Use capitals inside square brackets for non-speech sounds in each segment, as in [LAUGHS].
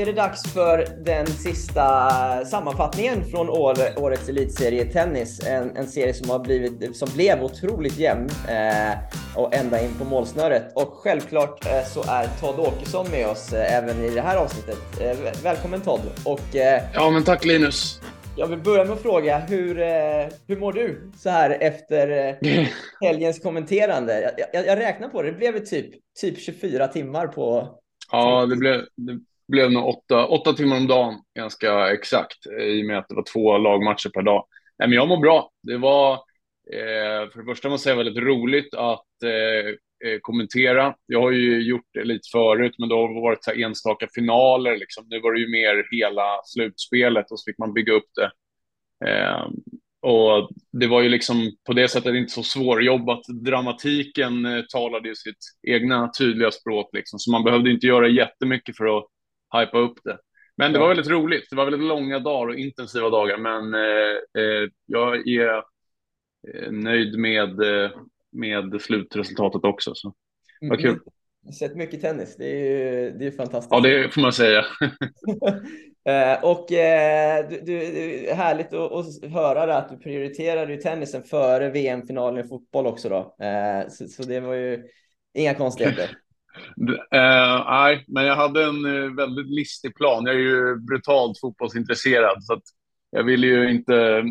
Är det dags för den sista sammanfattningen från år, årets elitserie tennis. En, en, serie som, har blivit, som blev otroligt jämn eh, och ända in på målsnöret. Och självklart eh, så är Todd Åkesson med oss eh, även i det här avsnittet. Eh, välkommen Todd! Och, eh, ja, men tack Linus! Jag vill börja med att fråga, hur, eh, hur mår du så här efter [LAUGHS] helgens kommenterande? Jag, jag, jag räknar på det, det blev typ, typ 24 timmar på Ja, det blev, det blev nog åtta, åtta timmar om dagen, ganska exakt, i och med att det var två lagmatcher per dag. Nej, men jag mår bra. Det var, eh, för det första måste jag säga, väldigt roligt att eh, eh kommentera. Jag har ju gjort det lite förut, men då har det varit så enstaka finaler. Liksom. Nu var det ju mer hela slutspelet och så fick man bygga upp det. Eh, och det var ju liksom på det sättet inte så svårjobbat. Dramatiken eh, talade ju sitt egna tydliga språk, liksom, så man behövde inte göra jättemycket för att hypa upp det. Men det var väldigt roligt. Det var väldigt långa dagar och intensiva dagar, men eh, eh jag är eh, nöjd med, eh, med slutresultatet också. Så vad kul. Mm. Sett mycket tennis, det är ju det är fantastiskt. Ja, det får man säga. [LAUGHS] Och eh, du, du, härligt att, att höra att du prioriterade tennisen före VM-finalen i fotboll också då. Eh, så, så, det var ju inga konstigheter. Nej, men jag hade en väldigt listig plan. Jag är ju brutalt fotbollsintresserad så jag ville ju inte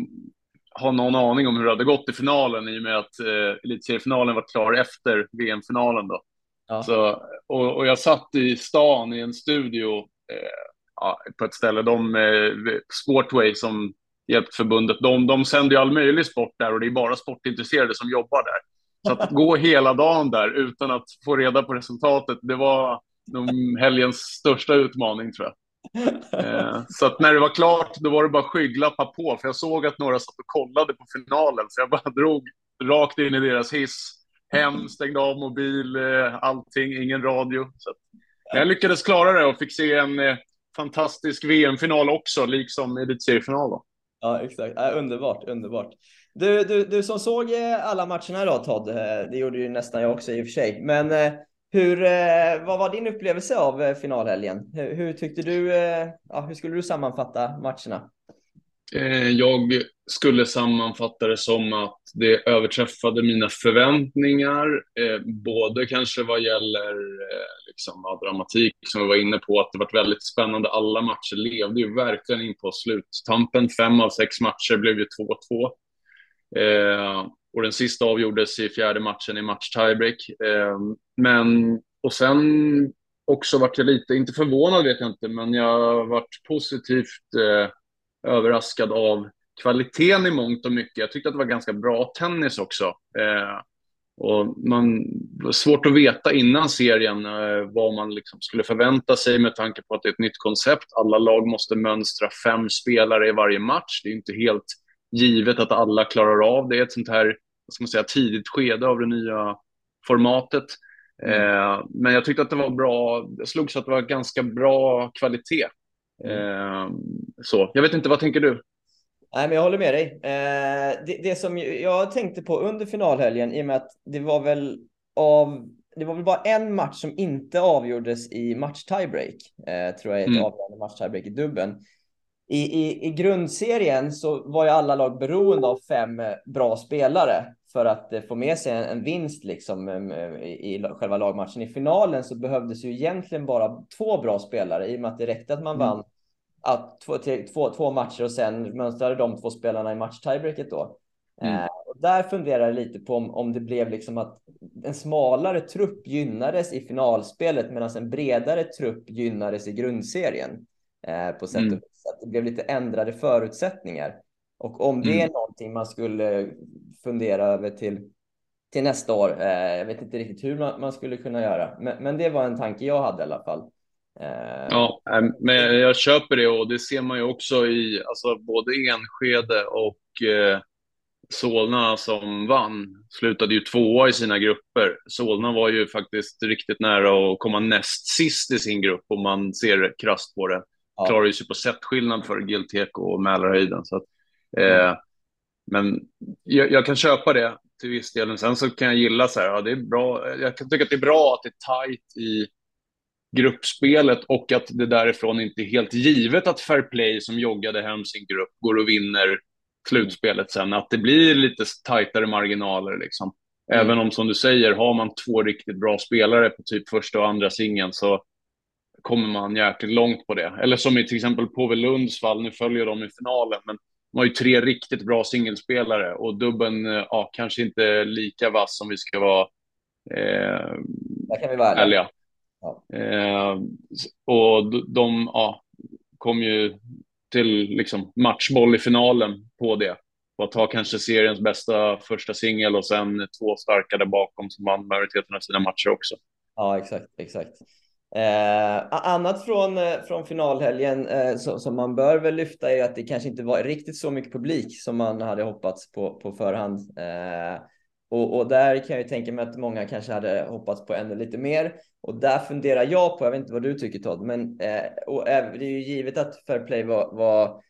ha någon aning om hur det hade gått i finalen i och med att eh, elitseriefinalen var klar efter VM-finalen då. Ja. Så, och, och, jag satt i stan i en studio eh, på ett ställe. De, eh, Sportway som hjälpt förbundet, de, de sänder ju all möjlig sport där och det är bara sportintresserade som jobbar där. Så att gå hela dagen där utan att få reda på resultatet, det var nog helgens största utmaning tror jag. Eh, så att när det var klart, då var det bara skygglappar på, för jag såg att några satt och kollade på finalen, så jag bara [LAUGHS] drog rakt in i deras hiss, hem, stängde av mobil, eh, allting, ingen radio. Så jag lyckades klara det och fick se en eh, fantastisk VM-final också, liksom elitseriefinal. Ja, exakt. Äh, underbart, underbart. Du, du, du som såg eh, alla matcherna idag Todd, eh, det gjorde ju nästan jag också i och för sig. Men eh, hur, vad var din upplevelse av finalhelgen? Hur, hur tyckte du, ja, hur skulle du sammanfatta matcherna? Jag skulle sammanfatta det som att det överträffade mina förväntningar, både kanske vad gäller liksom, dramatik som vi var inne på, att det var väldigt spännande. Alla matcher levde ju verkligen in på sluttampen. Fem av sex matcher blev ju 2-2. Eh, och den sista avgjordes i fjärde matchen i match tiebreak. Eh, men, och sen också vart jag lite, inte förvånad vet jag inte, men jag varit positivt eh, överraskad av kvaliteten i mångt och mycket. Jag tyckte att det var ganska bra tennis också. Eh, och man var svårt att veta innan serien eh, vad man liksom skulle förvänta sig med tanke på att det är ett nytt koncept. Alla lag måste mönstra fem spelare i varje match. Det är inte helt givet att alla klarar av det. Ett sånt här ska man säga, tidigt skede av det nya formatet. Mm. Eh, men jag tyckte att det var bra. Jag slogs att det var ganska bra kvalitet Eh, så, jag vet inte, vad tänker du? Nej, men jag håller med dig. Eh, det, det, som jag tänkte på under finalhelgen, i och med att det var väl av det var väl bara en match som inte avgjordes i match tiebreak, eh, tror jag ett mm. avgörande match tiebreak i dubben. I, i, I grundserien så var ju alla lag beroende av fem eh, bra spelare för att eh, få med sig en, en vinst liksom i, i själva lagmatchen. I finalen så behövdes ju egentligen bara två bra spelare i och med att det räckte att man mm. vann att två, två, två matcher och sen mönstrade de två spelarna i match tiebreaket då. Mm. Eh, och där funderar jag lite på om, om det blev liksom att en smalare trupp gynnades i finalspelet medan en bredare trupp gynnades i grundserien. Eh, på sätt mm. och vis. Att det blev lite ändrade förutsättningar. Och om det mm. är någonting man skulle fundera över till, till nästa år. Eh, jag vet inte riktigt hur man, man skulle kunna göra, men, men, det var en tanke jag hade i alla fall. Eh, ja, men jag köper det och det ser man ju också i alltså både Enskede och eh, Solna som vann slutade ju tvåa i sina grupper. Solna var ju faktiskt riktigt nära att komma näst sist i sin grupp om man ser krasst på det. Ja. Klarade sig på setskillnad för Gilteko och Mälarhöjden. Så att, eh, men jag, jag, kan köpa det till viss del. Sen så kan jag gilla så här, ja, det är bra. Jag kan tycka att det är bra att det är tajt i gruppspelet och att det därifrån inte är helt givet att Fair Play som joggade hem sin grupp går och vinner slutspelet sen. Att det blir lite tajtare marginaler liksom. Mm. Även om som du säger, har man två riktigt bra spelare på typ första och andra singeln så kommer man jäkligt långt på det. Eller som i till exempel Påve Lunds fall, nu följer de i finalen, men de har ju tre riktigt bra singelspelare och dubben, ja, kanske inte lika vass som vi ska vara eh, Där kan vi vara ärliga. Ja. Eh, och de ja, kom ju till liksom, matchboll i finalen på det. På att ha kanske seriens bästa första singel och sen två starka där bakom som vann majoriteten av sina matcher också. Ja, exakt, exakt. Eh, annat från, eh, från finalhelgen eh, så, som man bör väl lyfta är att det kanske inte var riktigt så mycket publik som man hade hoppats på på förhand. Eh, och, och, där kan jag ju tänka mig att många kanske hade hoppats på ännu lite mer. Och där funderar jag på, jag vet inte vad du tycker Todd, men eh, och, det är ju givet att Fair Play var, var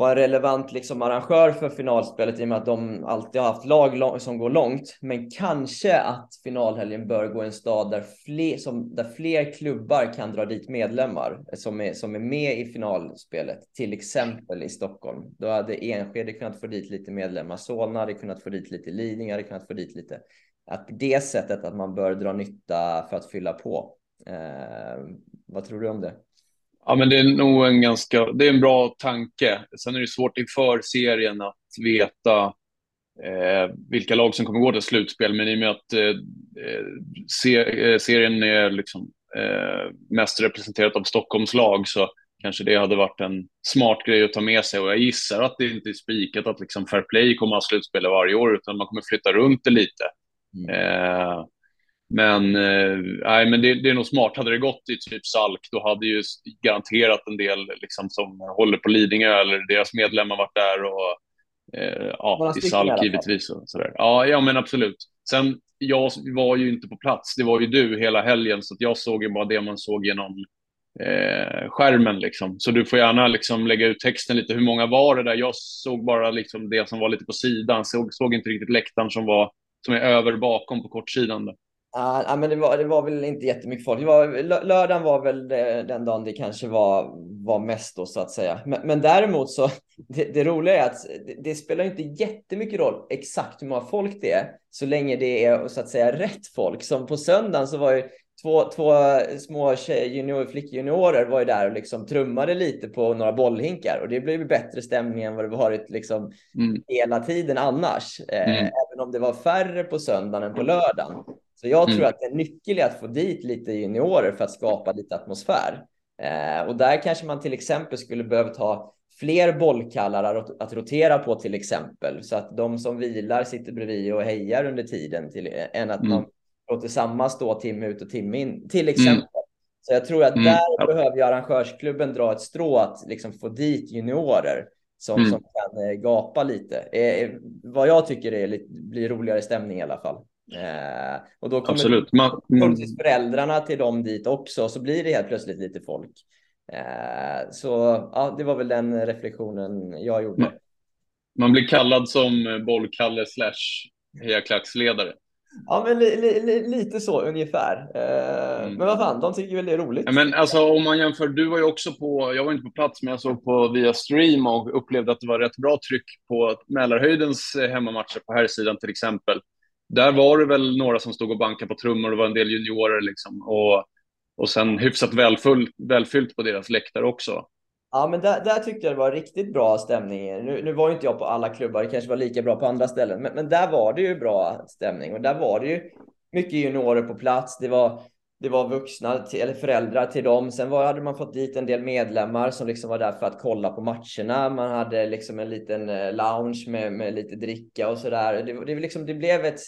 vara en relevant liksom, arrangör för finalspelet i och med att de alltid har haft lag som går långt. Men kanske att finalhelgen bör gå i en stad där fler, som, där fler klubbar kan dra dit medlemmar som är, som är med i finalspelet. Till exempel i Stockholm. Då hade Enskede kunnat få dit lite medlemmar. Solna hade kunnat få dit lite. Lidingö hade kunnat få dit lite. Att det sättet att man bör dra nytta för att fylla på. Eh, vad tror du om det? Ja, men det är nog en ganska, det är en bra tanke. Sen är det svårt inför serien att veta eh, vilka lag som kommer gå till slutspel, men i och med att eh, se, eh, serien är liksom eh, mest representerat av Stockholms lag så kanske det hade varit en smart grej att ta med sig och jag gissar att det inte är spikat att liksom Fair Play kommer att ha slutspel varje år utan man kommer flytta runt det lite. Mm. Men, eh, men det, det, är nog smart. Hade det gått i typ Salk, då hade ju garanterat en del liksom, som håller på Lidingö eller deras medlemmar varit där och eh, ja, i Salk givetvis. Och sådär. Ja, ja, men absolut. Sen, jag var ju inte på plats. Det var ju du hela helgen, så jag såg ju bara det man såg genom eh, skärmen. Liksom. Så du får gärna liksom, lägga ut texten lite. Hur många var det där? Jag såg bara liksom, det som var lite på sidan. Såg, såg inte riktigt läktaren som, var, som är över bakom på kortsidan. Där. Ja, men det var, det var väl inte jättemycket folk. Det var, lördagen var väl den dagen det kanske var, var mest då så att säga. Men, men däremot så, [LAUGHS] det, det, roliga är att det, det, spelar inte jättemycket roll exakt hur många folk det är, så länge det är så att säga rätt folk. Som på söndagen så var ju två, två små junior, flickjuniorer var ju där och liksom trummade lite på några bollhinkar och det blev bättre stämning än vad det varit liksom mm. hela tiden annars. Eh, mm. Även om det var färre på söndagen än på lördagen. Så jag tror mm. att en nyckel är att få dit lite juniorer för att skapa lite atmosfär. Eh, och där kanske man till exempel skulle behöva ta fler bollkallar att, rotera på till exempel. Så att de som vilar sitter bredvid och hejar under tiden till, än att mm. man låter samma stå timme ut och timme in till mm. exempel. Mm. Så jag tror att mm. där behöver ju arrangörsklubben dra ett strå att liksom få dit juniorer som, mm. som kan eh, gapa lite. Eh, vad jag tycker är lite, blir roligare stämning i alla fall. Eh, och då kommer Absolut. Man, mm. föräldrarna till dem dit också, så blir det helt plötsligt lite folk. Eh, så ja, det var väl den reflektionen jag gjorde. Man, man blir kallad som bollkalle slash hejaklacksledare. Ja, men li, li, lite så ungefär. Eh, mm. Men vad fan, de tycker väl det är roligt. Ja, men alltså om man jämför, du var ju också på, jag var inte på plats, men jag såg på via stream och upplevde att det var rätt bra tryck på Mälarhöjdens hemmamatcher på här sidan till exempel där var det väl några som stod och bankade på trummor och var en del juniorer liksom. Och, och sen hyfsat välfullt, välfyllt på deras läktare också. Ja, men där, där tyckte jag det var riktigt bra stämning. Nu, nu var inte jag på alla klubbar, det kanske var lika bra på andra ställen, men, men där var det ju bra stämning och där var det ju mycket juniorer på plats. Det var det var vuxna till, eller föräldrar till dem. Sen var, hade man fått dit en del medlemmar som liksom var där för att kolla på matcherna. Man hade liksom en liten eh, lounge med, med lite dricka och så där. Det, det, liksom, det blev ett,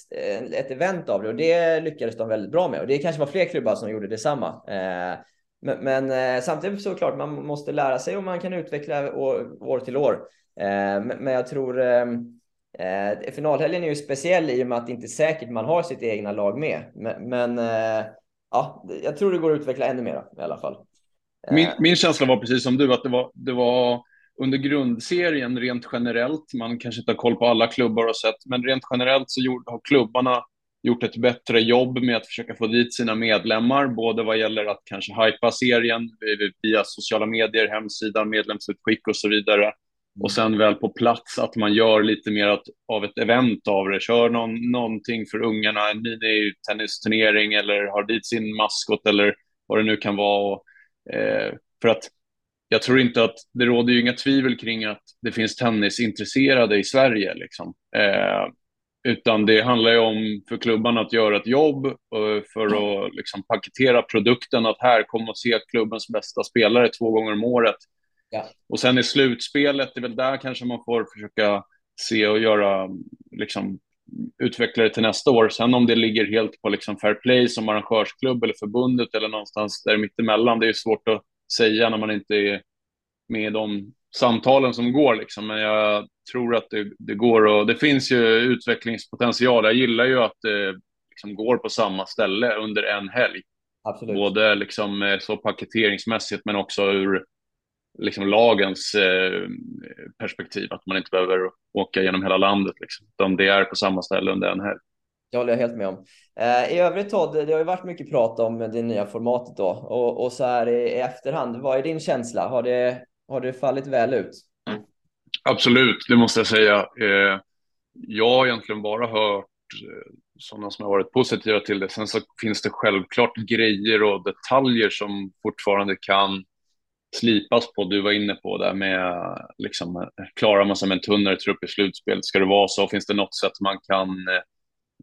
ett event av det och det lyckades de väldigt bra med. Och det kanske var fler klubbar som gjorde detsamma. Eh, men, men eh, samtidigt såklart, man måste lära sig och man kan utveckla år, år till år. Eh, men, men jag tror ehm, Eh, finalhelgen är ju speciell i och med att det inte är säkert man har sitt egna lag med. Men, men eh, ja, jag tror det går att utveckla ännu mer i alla fall. Min, eh. min känsla var precis som du, att det var, det var under grundserien rent generellt, man kanske inte har koll på alla klubbar och sett, men rent generellt så gjorde, har klubbarna gjort ett bättre jobb med att försöka få dit sina medlemmar, både vad gäller att kanske hypa serien via sociala medier, hemsidan, medlemsutskick och så vidare. Och sen väl på plats att man gör lite mer av ett event av det. Kör någon, någonting för ungarna, en mini-tennisturnering eller har dit sin maskot eller vad det nu kan vara. Och, eh, för att jag tror inte att det råder ju inga tvivel kring att det finns tennisintresserade i Sverige. Liksom. Eh, utan det handlar ju om för klubbarna att göra ett jobb eh, för att liksom, paketera produkten. Att här, kom och se klubbens bästa spelare två gånger om året. Ja. Och sen i slutspelet, det är väl där kanske man får försöka se och göra, liksom, utveckla det till nästa år. Sen om det ligger helt på liksom fair play som arrangörsklubb eller förbundet eller någonstans där mittemellan, det är svårt att säga när man inte är med i de samtalen som går. Liksom. Men jag tror att det, det går och det finns ju utvecklingspotential. Jag gillar ju att det liksom går på samma ställe under en helg. Absolut. Både liksom eh, så paketeringsmässigt men också ur liksom lagens eh, perspektiv. Att man inte behöver åka genom hela landet. Liksom. Utan det är på samma ställe under en helg. Det håller jag helt med om. Eh, I övrigt Todd, det har ju varit mycket prat om det nya formatet då och, och så här i, i efterhand. Vad är din känsla? Har det, har det fallit väl ut? Absolut, det måste jag säga. Eh, jag har egentligen bara hört sådana som har varit positiva till det. Sen så finns det självklart grejer och detaljer som fortfarande kan slipas på. Du var inne på det med liksom, klarar man sig med en tunnare trupp i slutspelet? Ska det vara så? Finns det något sätt man kan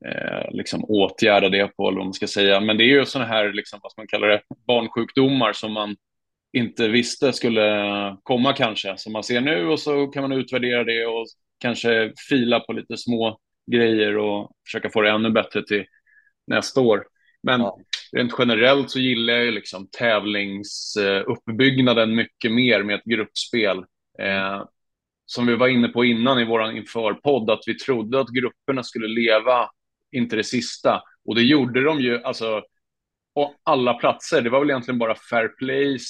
eh, liksom åtgärda det på? Eller vad man ska säga. Men det är ju sådana här, liksom, vad man kallar det, barnsjukdomar som man inte visste skulle komma kanske, som man ser nu och så kan man utvärdera det och kanske fila på lite små grejer och försöka få det ännu bättre till nästa år. Men ja rent generellt så gillar jag ju liksom tävlingsuppbyggnaden mycket mer med ett gruppspel. Eh, som vi var inne på innan i vår införpodd, att vi trodde att grupperna skulle leva inte det sista. Och det gjorde de ju, alltså, på alla platser. Det var väl egentligen bara Fair Place,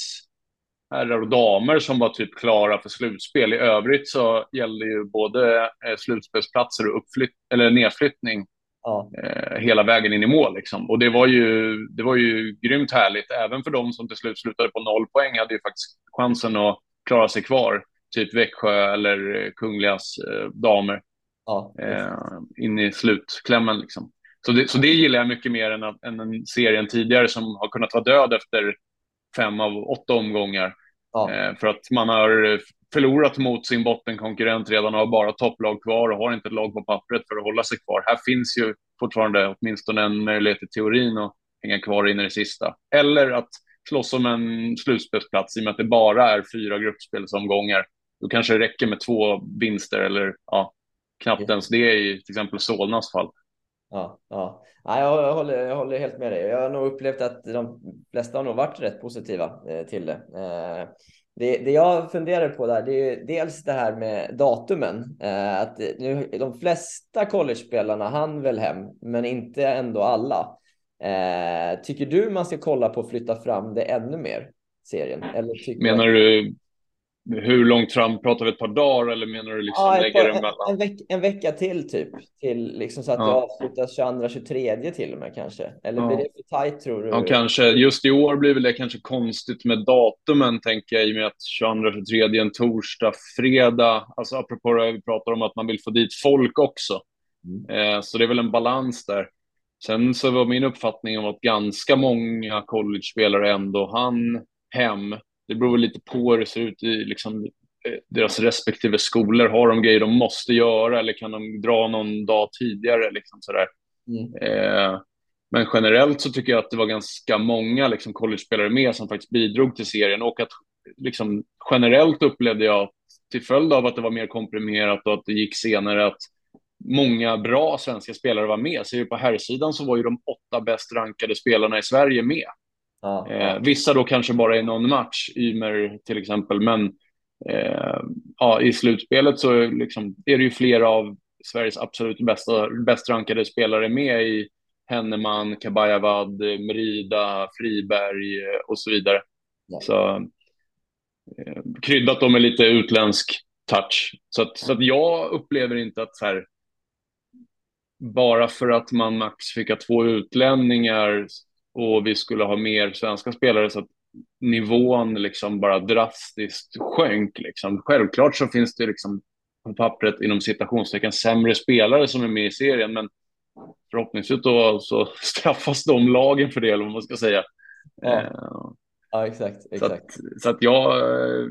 herrar och damer som var typ klara för slutspel. I övrigt så gällde ju både eh, slutspelsplatser och uppflytt eller nedflyttning ja. eh, hela vägen in i mål. Liksom. Och det var, ju, det var ju grymt härligt. Även för de som till slut slutade på noll poäng hade ju faktiskt chansen att klara sig kvar. Typ Växjö eller Kungligas eh, damer. Ja, eh, in i slutklämmen. Liksom. Så, det, så det gillar jag mycket mer än, än en serien tidigare som har kunnat vara död efter fem av åtta omgångar. Ja. Eh, för att man har förlorat mot sin bottenkonkurrent redan och har bara topplag kvar och har inte ett lag på pappret för att hålla sig kvar. Här finns ju fortfarande åtminstone en möjlighet i teorin att hänga kvar in i det sista. Eller att slåss om en slutspelsplats i och med att det bara är fyra gruppspelsomgångar. Då kanske det räcker med två vinster eller ja, knappt ens det i till exempel Solnas fall. Ja, ja. ja jag, håller, jag håller helt med dig. Jag har nog upplevt att de flesta har nog varit rätt positiva eh, till det. Eh, det. Det jag funderar på där, det är dels det här med datumen. Eh, att nu, de flesta college-spelarna hann väl hem, men inte ändå alla. Eh, tycker du man ska kolla på att flytta fram det ännu mer, serien? Eller Menar du hur långt fram? Pratar vi ett par dagar eller menar du liksom ja, lägga en, en, veck, en, vecka till typ. Till liksom så att ja. det avslutas 22-23 till och med kanske. Eller ja. blir det för tajt tror du? Ja, kanske. Just i år blir väl det kanske konstigt med datumen tänker jag i och med att 22-23 är en torsdag, fredag. Alltså apropå det vi pratar om att man vill få dit folk också. Mm. Eh, så det är väl en balans där. Sen så var min uppfattning om att ganska många college-spelare ändå hann hem det beror lite på hur det ser ut i liksom, eh, deras respektive skolor. Har de grejer de måste göra eller kan de dra någon dag tidigare? Liksom sådär. Mm. Eh, men generellt så tycker jag att det var ganska många liksom, college-spelare med som faktiskt bidrog till serien och att liksom, generellt upplevde jag till följd av att det var mer komprimerat och att det gick senare att många bra svenska spelare var med. Så på herrsidan så var ju de åtta bäst rankade spelarna i Sverige med. Ja, Eh, vissa då kanske bara i någon match, Ymer till exempel, men eh, ja, i slutspelet så liksom, är det ju flera av Sveriges absolut bästa, bäst rankade spelare med i Henneman, Kabayavad, Merida, Friberg eh, och så vidare. Ja. Så eh, kryddat då med lite utländsk touch. Så att, så att jag upplever inte att så här, bara för att man max fick ha två utlänningar och vi skulle ha mer svenska spelare så att nivån liksom bara drastiskt sjönk. Liksom. Självklart så finns det liksom på pappret inom citationstecken sämre spelare som är med i serien, men förhoppningsvis då så [LAUGHS] straffas de lagen för det, eller vad man ska säga. Ja, eh, ja exakt. exakt. Så, att, så att jag eh,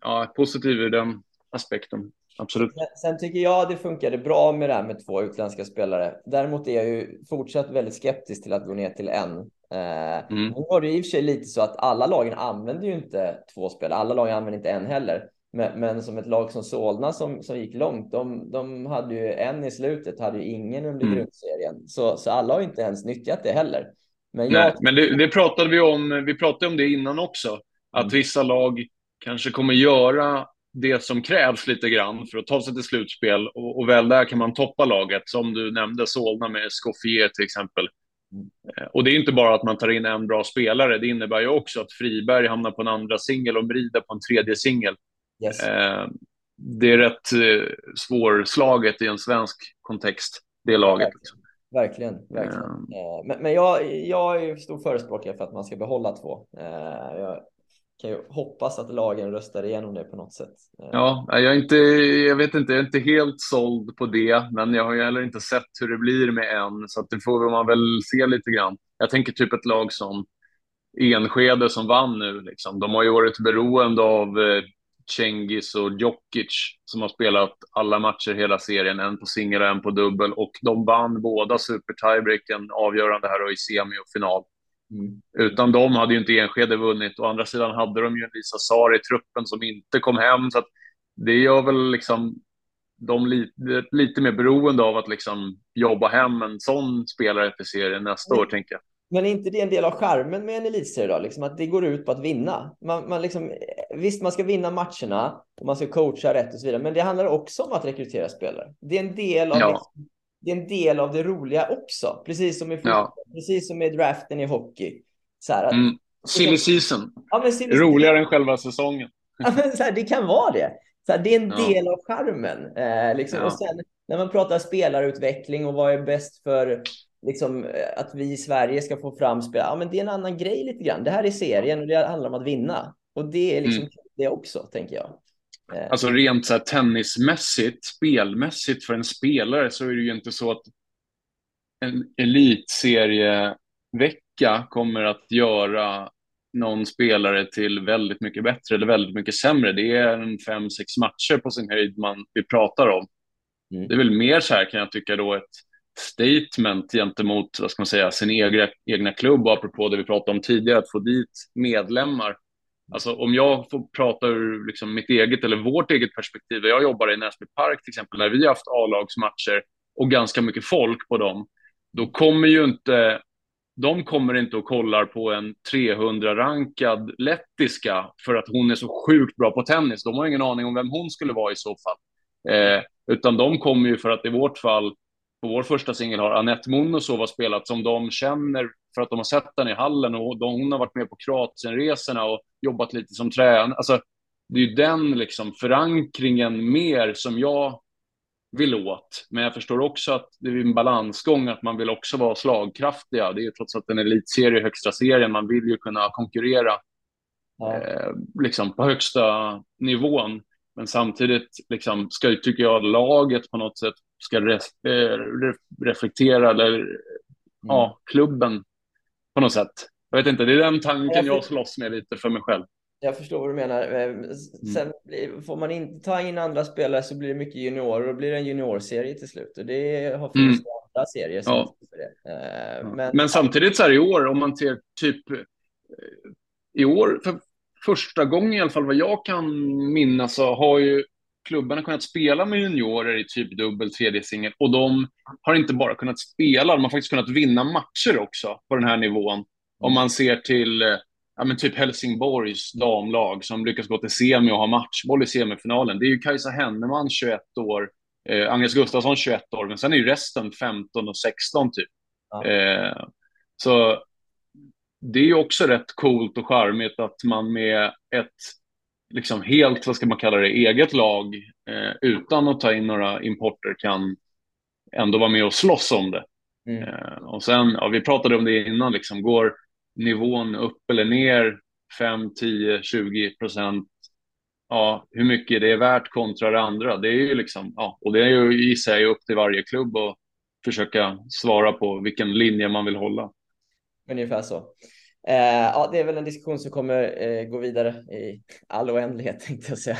ja, är positiv i den aspekten. Absolut. Sen tycker jag det funkade bra med det här med två utländska spelare. Däremot är jag ju fortsatt väldigt skeptisk till att gå ner till en. Eh, mm. Nu var det i och för sig lite så att alla lagen använder ju inte två spelare. Alla lagen använder inte en heller. Men, men, som ett lag som Solna som, som gick långt, de, de hade ju en i slutet, hade ju ingen under mm. grundserien. Så, så alla har inte ens nyttjat det heller. Men, jag... Nej, men det, det, pratade vi om, vi pratade om det innan också, att mm. vissa lag kanske kommer göra det som krävs lite grann för att ta sig till slutspel och, och väl där kan man toppa laget, som du nämnde, Solna med Scoffier till exempel. Mm. Och det är inte bara att man tar in en bra spelare, det innebär ju också att Friberg hamnar på en andra singel och Brida på en tredje singel. Yes. Eh, det är rätt eh, svårslaget i en svensk kontext, det laget. Verkligen, verkligen. Mm. Men, men jag, jag är stor förespråkare för att man ska behålla två. Jag kan ju hoppas att lagen röstar igenom det på något sätt. Eh, ja, jag, är inte, jag vet inte, jag är inte helt såld på det, men jag har ju heller inte sett hur det blir med en, så att det får man väl se lite grann. Jag tänker typ ett lag som Enskede som vann nu, liksom. de har ju varit beroende av eh, Cengiz och Djokic som har spelat alla matcher hela serien, en på singel och en på dubbel och de vann båda super tiebreaken avgörande här och i semi och final. Mm. Utan dem hade ju inte Enskede vunnit. Å andra sidan hade de ju Lisa Sar i truppen som inte kom hem. Så det gör väl liksom de lite, lite mer beroende av att liksom jobba hem en sån spelare till serien nästa mm. år, tänker jag. Men är inte det en del av charmen med en elitserie då? Liksom att det går ut på att vinna. Man, man liksom, visst, man ska vinna matcherna och man ska coacha rätt och så vidare, men det handlar också om att rekrytera spelare. Det är en del av, ja. liksom, det, är en del av det roliga också, precis som i fotboll, ja. precis som med draften i hockey. Så här, att, mm. Silly season. Ja, men silly Roligare än själva säsongen. Ja, men så här, det kan vara det. Så här, det är en ja. del av charmen. Eh, liksom. Och sen när man pratar spelarutveckling och vad är bäst för liksom, eh, att vi i Sverige ska få fram spel. Ja, men det är en annan grej lite grann. Det här är serien och det handlar om att vinna. Och det är liksom mm. det också, tänker jag. Eh. Alltså rent så tennismässigt, spelmässigt för en spelare så är det ju inte så att en elitserievecka kommer att göra någon spelare till väldigt mycket bättre eller väldigt mycket sämre. Det är en fem, sex matcher på sin höjd man vi pratar om. Mm. Det är väl mer så här kan jag tycka då ett statement gentemot vad ska man säga, sin egna, egna klubb och apropå det vi pratade om tidigare, att få dit medlemmar. Alltså om jag får prata ur liksom mitt eget eller vårt eget perspektiv. Jag jobbar i Näsby Park till exempel, när vi har haft A-lagsmatcher och ganska mycket folk på dem. Då kommer ju inte, de kommer inte och kollar på en 300-rankad lettiska för att hon är så sjukt bra på tennis. De har ingen aning om vem hon skulle vara i så fall. Eh, utan de kommer ju för att i vårt fall på vår första singel har Anette Munosova spelat som de känner för att de har sett den i hallen och de, hon har varit med på Kroatienresorna och jobbat lite som tränare. Alltså, det är ju den liksom förankringen mer som jag vill åt. Men jag förstår också att det är en balansgång att man vill också vara slagkraftiga. Det är ju trots allt en elitserie, högsta serien. Man vill ju kunna konkurrera ja. eh, liksom på högsta nivån. Men samtidigt liksom, ska, tycker jag, laget på något sätt ska re, eh, re, reflektera eller mm. ja, klubben på något sätt. Jag vet inte, det är den tanken jag, jag slåss med lite för mig själv. Jag förstår vad du menar. Eh, mm. Sen mm. får man inte ta in andra spelare så blir det mycket juniorer och då blir det en juniorserie till slut. Och det har funnits mm. andra serier som ja. för det. Uh, men... men samtidigt så här i år, om man ser typ i år, för första gången i alla fall vad jag kan minnas så har ju klubbarna kunnat spela med juniorer i typ dubbel tredje singel och de har inte bara kunnat spela, de har faktiskt kunnat vinna matcher också på den här nivån. Om man ser till eh, ja, men typ Helsingborgs damlag som lyckas gå till semi och ha matchboll i semifinalen. Det är ju Kajsa Henneman, 21 år, eh, Agnes Gustafsson, 21 år, men sen är ju resten 15 och 16 typ. Ja. Eh, så det är ju också rätt coolt och charmigt att man med ett liksom helt, vad ska man kalla det, eget lag eh, utan att ta in några importer kan ändå vara med och slåss om det. Mm. Eh, och sen, ja, vi pratade om det innan, liksom, går nivån upp eller ner 5, 10, 20 procent? Ja, hur mycket det är värt kontra det andra. Det är ju liksom, ja, och det är ju i sig upp till varje klubb att försöka svara på vilken linje man vill hålla. Ungefär så. Eh, ja, det är väl en diskussion som kommer eh, gå vidare i all oändlighet [LAUGHS] tänkte jag säga.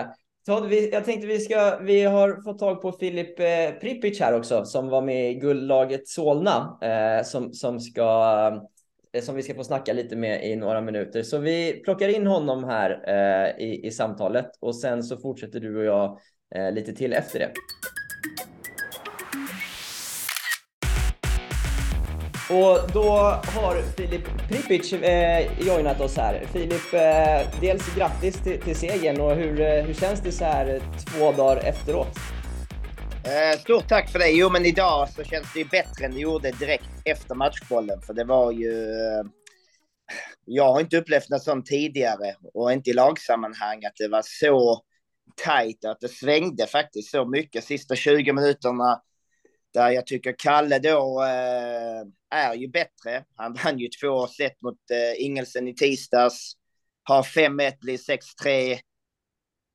Eh, Todd, vi, jag tänkte vi ska, vi har fått tag på Filip eh, Pripic här också som var med i guldlaget Solna eh, som, som ska eh, som vi ska få snacka lite med i några minuter. Så vi plockar in honom här eh, i, i samtalet och sen så fortsätter du och jag eh, lite till efter det. Och då har Filip Pripic eh, joinat oss här. Filip, eh, dels grattis till, till segern och hur, eh, hur känns det så här eh, två dagar efteråt? Eh, stort tack för det. Jo, men idag så känns det ju bättre än det gjorde direkt efter matchbollen. För det var ju... Eh, jag har inte upplevt något sånt tidigare och inte i lagsammanhang att det var så tajt att det svängde faktiskt så mycket sista 20 minuterna där jag tycker Kalle då eh, är ju bättre. Han vann ju två set mot eh, Ingelsen i tisdags. Har 5-1, blir 6-3.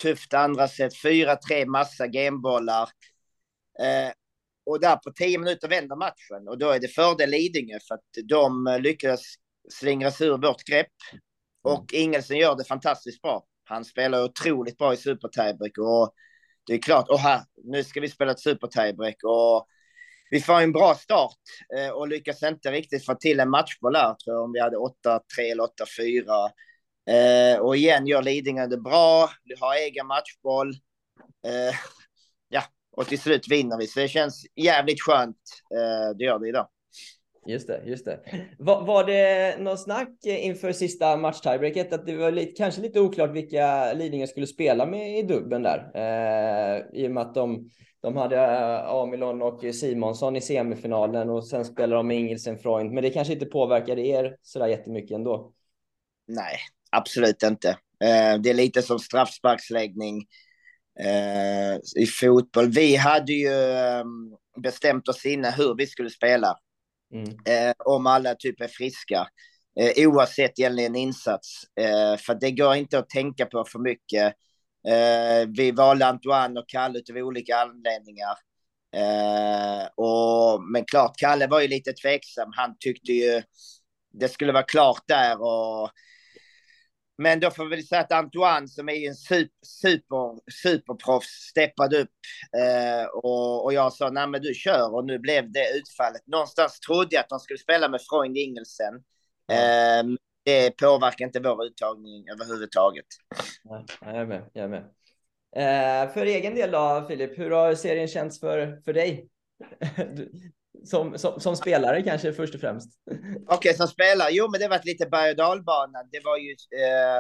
Tufft andra set, 4-3, massa gamebollar. Eh, och där på 10 minuter vänder matchen och då är det fördel Lidingö för att de lyckas slingra sig ur vårt grepp. Och Ingelsen gör det fantastiskt bra. Han spelar otroligt bra i super och det är klart, här, nu ska vi spela ett super och vi får en bra start eh, och lyckas inte riktigt få till en matchboll här, tror jag, om vi hade 8-3 eller 8-4. Eh, och igen gör Lidingö det bra, vi har egen matchboll. Eh, [LAUGHS] ja, och till slut vinner vi, så det känns jävligt skönt. Eh, det gör det idag. Just det, just det. Var, var det något snack inför sista match-tiebreaket? att det var lite, kanske lite oklart vilka Lidingö skulle spela med i dubben där? Eh, I och med att de de hade eh, Amilon och Simonsson i semifinalen och sen spelade de med Ingelsen Freund. Men det kanske inte påverkade er sådär jättemycket ändå? Nej, absolut inte. Eh, det är lite som straffsparksläggning eh, i fotboll. Vi hade ju ehm, bestämt oss innan hur vi skulle spela. Mm. Eh, om alla typ är friska. Eh, oavsett egentligen insats. Eh, för det går inte att tänka på för mycket Eh, vi valde Antoine och Kalle av olika anledningar. Eh, och, men klart, Kalle var ju lite tveksam. Han tyckte ju det skulle vara klart där. Och, men då får vi säga att Antoine som är en super, super, superproffs steppade upp. Eh, och, och jag sa, nej men du kör. Och nu blev det utfallet. Någonstans trodde jag att de skulle spela med Freund Ingelsen. Eh, det påverkar inte vår uttagning överhuvudtaget. Ja, jag är med. Jag är med. Eh, för egen del då, Filip, hur har serien känts för, för dig? [LAUGHS] som, som, som, spelare kanske först och främst. Okej, okay, som spelare? Jo, men det var lite berg och dalbana. Det var ju eh,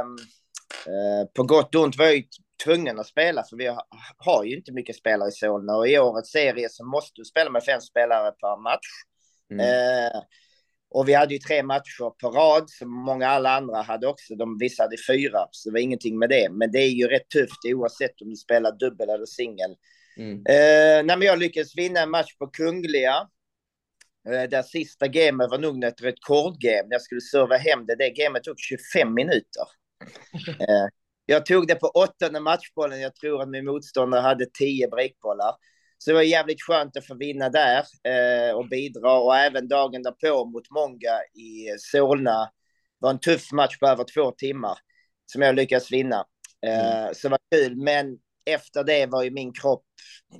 eh, på gott och ont var jag ju tvungen att spela för vi har, har ju inte mycket spelare i Solna och i årets serie så måste du spela med fem spelare per match. Mm. Eh, och vi hade ju tre matcher på rad som många alla andra hade också. De vissa hade fyra, så det var ingenting med det. Men det är ju rätt tufft oavsett om du spelar dubbel eller singel. Mm. Eh, när jag lyckades vinna en match på Kungliga. Eh, där sista gamet var nog ett rekordgame. Jag skulle serva hem det. Det gamet tog 25 minuter. [LAUGHS] Eh, jag tog det på åttonde matchbollen. Jag tror att min motståndare hade tio breakbollar. Så det var jävligt skönt att få vinna där eh, och bidra. Och även dagen därpå mot Många i Solna var en tuff match på över två timmar som jag lyckades vinna. Mm. Så det var kul. Men efter det var ju min kropp,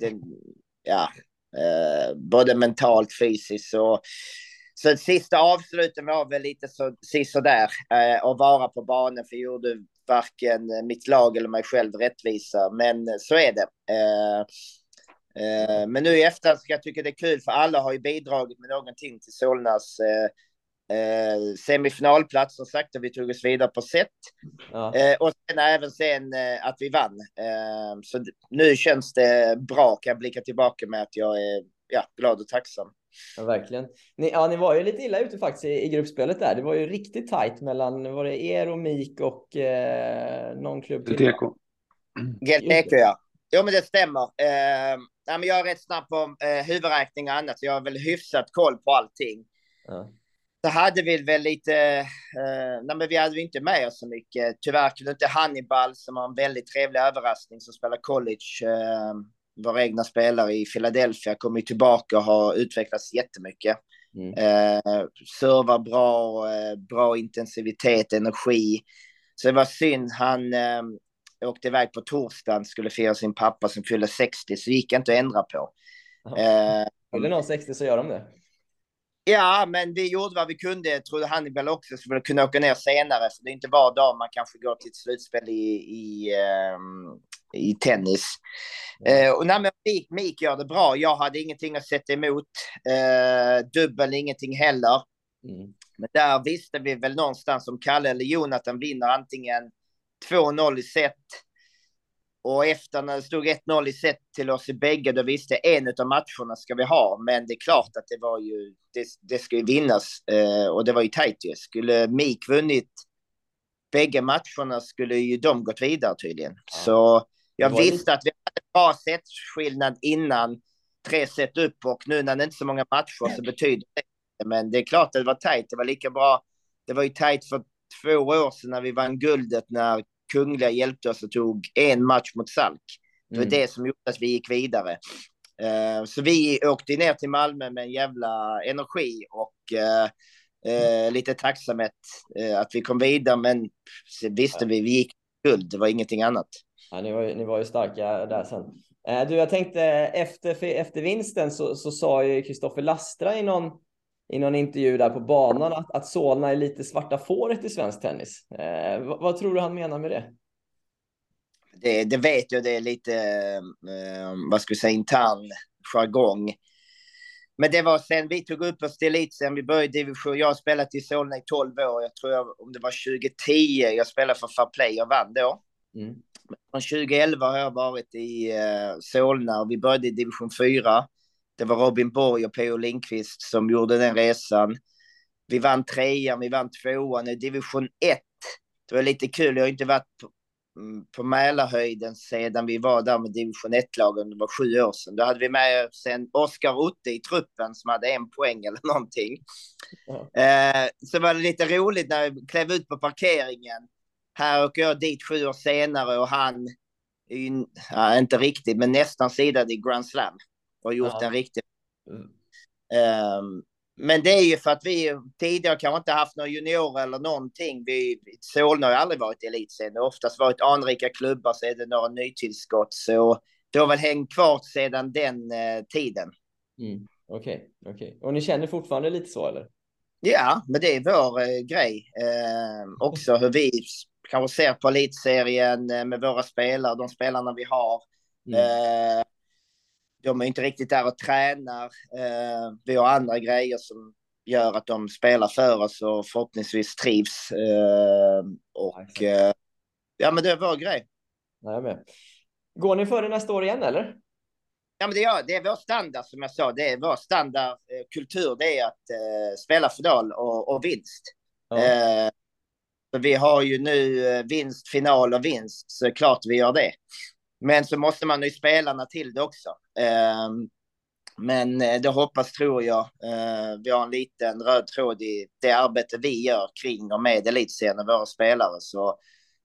den, ja, eh, både mentalt, fysiskt och så det sista avsluten var väl lite så, sådär, eh, att vara på banan, för jag gjorde varken mitt lag eller mig själv rättvisa, men så är det. Eh, Eh, men nu i efterhand ska jag tycka det är kul för alla har ju bidragit med någonting till Solnas eh, eh, eh, semifinalplats som sagt och vi tog oss vidare på set. Ja. och sen även sen att vi vann. så nu känns det bra, kan jag blicka tillbaka med att jag är ja, glad och tacksam. Ja, verkligen. Ni, ja, ni var ju lite illa ute faktiskt i, i gruppspelet där. Det var ju riktigt tajt mellan, var det er och Mik och eh, någon klubb till? GTK, ja. Jo, men det stämmer. Eh, nej, men jag är rätt snabb på eh, huvudräkning och annat, så jag har väl hyfsat koll på allting. Ja. Så hade vi väl lite, eh, nej men vi hade inte med oss så mycket. Tyvärr kunde inte Hannibal, som har en väldigt trevlig överraskning, som spelar college, eh, våra egna spelare i Philadelphia, kommer tillbaka och har utvecklats jättemycket. Mm. Eh, servar bra, eh, bra intensivitet, energi. Så det var synd, han eh, åkte iväg på torsdagen, skulle fira sin pappa som fyller 60, så gick inte att ändra på. Eh, Fyller någon 60 så gör de det. Ja, men vi gjorde vad vi kunde. Jag trodde Hannibal också skulle kunna åka ner senare, för det är inte var dag man kanske går till ett slutspel i, i, um, i tennis. Mm. Uh, och nej, men Mik, Mik gör det bra. Jag hade ingenting att sätta emot. Uh, dubbel ingenting heller. Mm. Men där visste vi väl någonstans om Kalle eller Jonathan vinner antingen 2-0 i set och efter när det stod 1-0 i set till oss i bägge, då visste en av matcherna ska vi ha. Men det är klart att det var ju, det, det ska ju vinnas. Eh, och det var ju tajt ju. Skulle Mik vunnit bägge matcherna skulle ju de gått vidare tydligen. Ja. Så jag visste att vi hade bra setskillnad innan. Tre set upp och nu när det inte är så många matcher så betyder det. Men det är klart att det var tajt. Det var lika bra. Det var ju tajt för två år sedan när vi vann guldet när Kungliga hjälpte oss och tog en match mot Salk. Det var mm. det som gjorde att vi gick vidare. Uh, så vi åkte ner till Malmö med en jävla energi och uh, uh, lite tacksamhet att vi kom vidare. Men visste vi, vi gick guld. Det var ingenting annat. Ja, ni, var, ni var ju starka där sen. Du, jag tänkte efter, efter vinsten så, så sa ju Kristoffer Lastra i någon i någon intervju där på banan att, att Solna är lite svarta fåret i svensk tennis. Eh, vad, vad, tror du han menar med det? Det, det vet jag, det är lite, eh, vad ska vi säga, intern jargong. Men det var sen vi tog upp oss till elitserien, vi började i division, jag har spelat i Solna i 12 år, jag tror jag, om det var 2010, jag spelade för Fair Play och vann då. Mm. Från 2011 har jag varit i uh, Solna och vi började i division 4. Det var Robin Borg och P.O. Lindqvist som gjorde den resan. Vi vann trean, vi vann tvåan i division 1. Det var lite kul, jag har inte varit på, mm, på Mälarhöjden sedan vi var där med division 1-lagen, det var sju år sedan. Då hade vi med sen Oskar Otte i truppen som hade en poäng eller någonting. Ja. Eh, så var det lite roligt när vi klev ut på parkeringen. Här åker jag dit sju år senare och han, ja, inte riktigt, men nästan sidad i Grand Slam och gjort ja. en riktig... Um, men det är ju för att vi tidigare kanske inte haft några juniorer eller någonting. Vi, Solna har ju aldrig varit har oftast varit anrika klubbar så är det några nytillskott. Så det har väl hängt kvar sedan den eh, tiden. Mm. Okej, okay, okay, Och ni känner fortfarande lite så eller? Ja, men det är vår eh, grej. Eh, också hur vi kanske ser på elitserien eh, med våra spelare, de spelarna vi har. Mm. De är inte riktigt där och tränar. Eh, vi har andra grejer som gör att de spelar för oss och förhoppningsvis trivs. Eh, och eh, ja, men det är vår grej. jag med. Går ni före nästa år igen eller? Ja, men det är, det är vår standard som jag sa. Det är vår standardkultur. Eh, det är att eh, spela final och, och vinst. Ja. Eh, vi har ju nu vinst, final och vinst, så klart vi gör det. Men så måste man ju spelarna till det också. Ehm, men eh, det hoppas, tror jag, eh, vi har en liten röd tråd i det arbete vi gör kring och med elitserien och våra spelare. Så,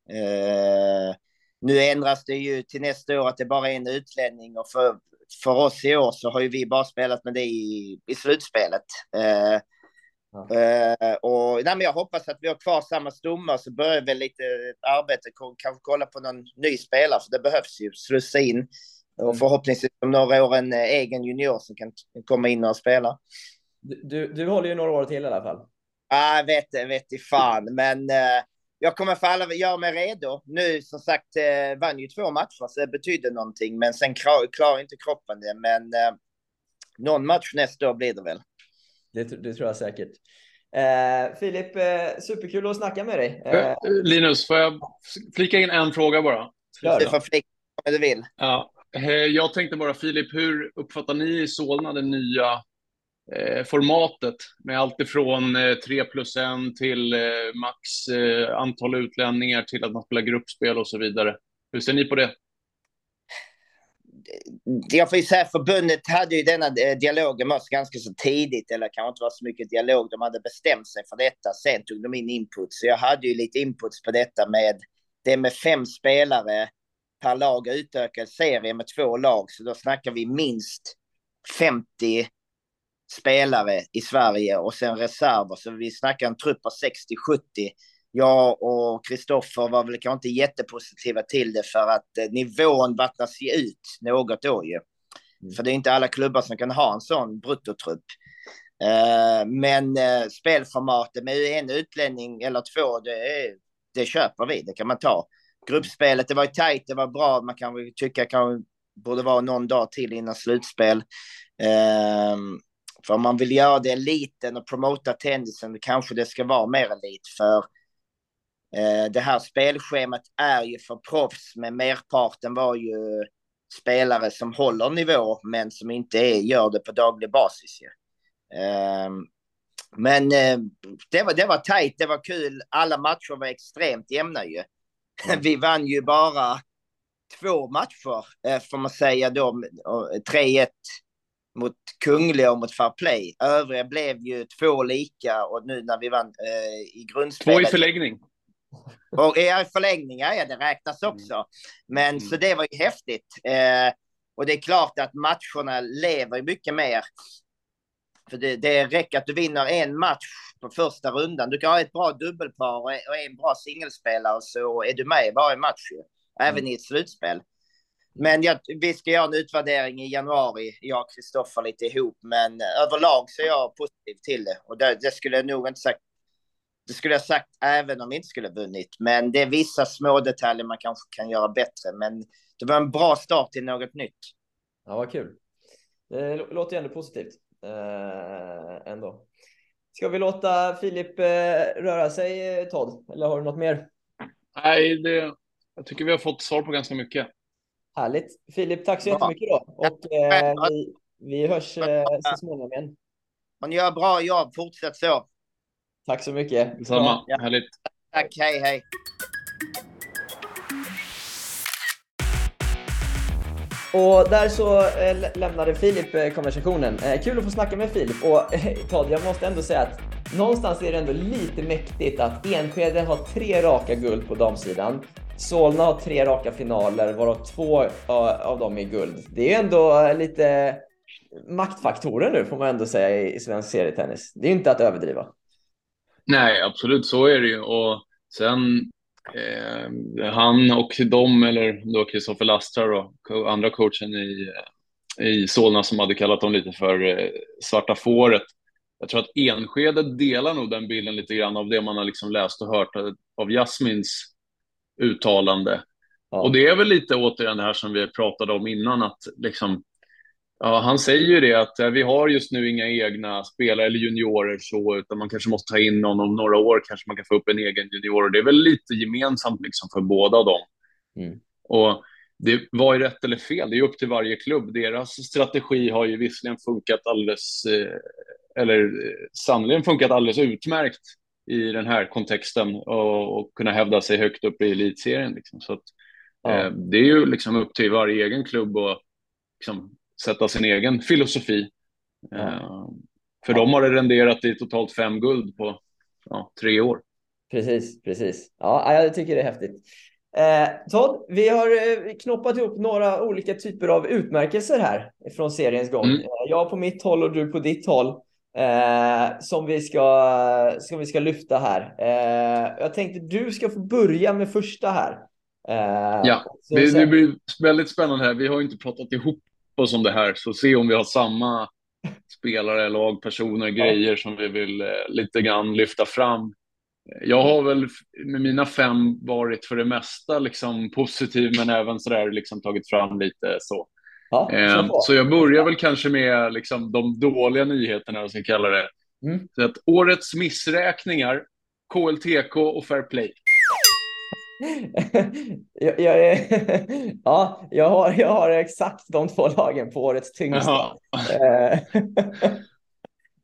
eh, nu ändras det ju till nästa år att det bara är en utlänning och för, för oss i år så har ju vi bara spelat med det i, i slutspelet. Ja. Uh, och, nej, men jag hoppas att vi har kvar samma stommar så börjar vi lite arbete, kanske kolla på någon ny spelare, för det behövs ju slussa in. Och förhoppningsvis om några år en eh, egen junior som kan komma in och spela. Du, du, håller ju några år till i alla fall. Ja, jag vet, vet i fan, men uh, jag kommer för alla göra mig redo. Nu som sagt uh, vann ju två matcher, så det betyder någonting, men sen klarar klar inte kroppen det. Men uh, någon match nästa år blir det väl. Det, det tror jag säkert. Eh, Filip, eh, superkul att snacka med dig. Eh, eh Linus, får jag flika in en fråga bara? Du får flika om du vill. Ja. Eh, jag tänkte bara, Filip, hur uppfattar ni i Solna det nya eh, formatet med allt ifrån eh, 3 plus 1 till max antal utlänningar till att man spelar gruppspel och så vidare? Hur ser ni på det? jag får ju säga förbundet hade ju denna dialogen med oss ganska så tidigt, eller kanske inte var så mycket dialog. De hade bestämt sig för detta. Sen tog de in input, så jag hade ju lite input på detta med det med fem spelare per lag utökad serie med två lag. Så då snackar vi minst 50 spelare i Sverige och sen reserver. Så vi snackar en trupp av 60-70 jag och Kristoffer var väl kanske inte jättepositiva till det för att eh, nivån vattnas ju ut något då ju. Mm. För det är inte alla klubbar som kan ha en sån bruttotrupp. Eh, men eh, spelformatet med en utlänning eller två, det, det köper vi, det kan man ta. Gruppspelet, det var ju tajt, det var bra, man kan väl tycka det borde vara någon dag till innan slutspel. Ehm, för om man vill göra det eliten och promota tennisen, kanske det ska vara mer elit. För eh, det här spelschemat är ju för proffs, men merparten var ju spelare som håller nivå, men som inte är, gör det på daglig basis. Ja. Ehm, men eh, det var, det var tajt, det var kul. Alla matcher var extremt jämna ju. Mm. Vi vann ju bara två matcher, eh, får man säga då, 3-1 mot Kungliga och mot Fair Play. Övriga blev ju två lika och nu när vi vann eh, i grundspelet. Två i förlängning. Och i förlängningar, ja det räknas mm. också. Men mm. så det var ju häftigt. Eh, och det är klart att matcherna lever mycket mer. För det, det räcker att du vinner en match på första rundan. Du kan ha ett bra dubbelpar och en bra singelspelare så är du med i varje match. Även mm. i ett slutspel. Men jag, vi ska göra en utvärdering i januari, jag och Kristoffer lite ihop. Men överlag så är jag positiv till det. Och det, det skulle jag nog inte sagt det skulle jag sagt även om vi inte skulle vunnit. Men det är vissa små detaljer man kanske kan göra bättre. Men det var en bra start till något nytt. Ja, vad kul. Det låter ju ändå positivt. Äh, ändå. Ska vi låta Filip äh, röra sig, Todd? Eller har du något mer? Nej, det, jag tycker vi har fått svar på ganska mycket. Härligt. Filip, tack så jättemycket då. Och äh, vi, vi hörs så småningom igen. Man gör bra jobb. Fortsätt så. Tack så mycket. Detsamma. Ja. Härligt. Tack. Hej, hej. Och där så eh, lämnade Filip eh, konversationen. Eh, kul att få snacka med Filip. Och eh, Todd, jag måste ändå säga att någonstans är det ändå lite mäktigt att Enskede har tre raka guld på damsidan. Solna har tre raka finaler, varav två av dem är guld. Det är ändå lite maktfaktorer nu får man ändå säga i svensk serietennis. Det är inte att överdriva. Nej, absolut så är det ju. Och sen eh, han och de, eller då Kristoffer Lastar och andra coachen i, i Solna som hade kallat dem lite för eh, svarta fåret. Jag tror att Enskede delar nog den bilden lite grann av det man har liksom läst och hört av Jasmins uttalande. Ja. Och det är väl lite återigen det här som vi pratade om innan, att liksom Ja, han säger ju det att eh, vi har just nu inga egna spelare eller juniorer så, utan man kanske måste ta in någon om några år, kanske man kan få upp en egen junior. Och det är väl lite gemensamt liksom för båda dem. Mm. Och det var ju rätt eller fel, det är upp till varje klubb. Deras strategi har ju visserligen funkat alldeles, eh, eller eh, sannolikt funkat alldeles utmärkt i den här kontexten och, och kunna hävda sig högt upp i elitserien. Liksom. Så att, ja. eh, det är ju liksom upp till varje egen klubb att liksom, sätta sin egen filosofi. Ja. Eh, för ja. dem har det renderat i totalt fem guld på ja, tre år. Precis, precis. Ja, jag tycker det är häftigt. Eh, Todd, vi har eh, knoppat ihop några olika typer av utmärkelser här från seriens gång. Mm. Eh, jag på mitt håll och du på ditt håll. Eh, som vi ska, som vi ska lyfta här. Jag tänkte du ska få börja med första här. Ja, det, det, blir väldigt spännande här. Vi har inte pratat ihop oss om det här, så se om vi har samma spelare, lag, personer, grejer som vi vill eh, lite grann lyfta fram. Jag har väl med mina fem varit för det mesta liksom positiv, men även så där liksom tagit fram lite så. Ja, eh, så jag börjar väl kanske med liksom de dåliga nyheterna, om ska kalla det. Mm. Så att årets missräkningar, KLTK och Fair Play. [LAUGHS] jag, jag, [LAUGHS] ja, jag har, jag har exakt de två lagen på årets tyngsta. Eh, [LAUGHS]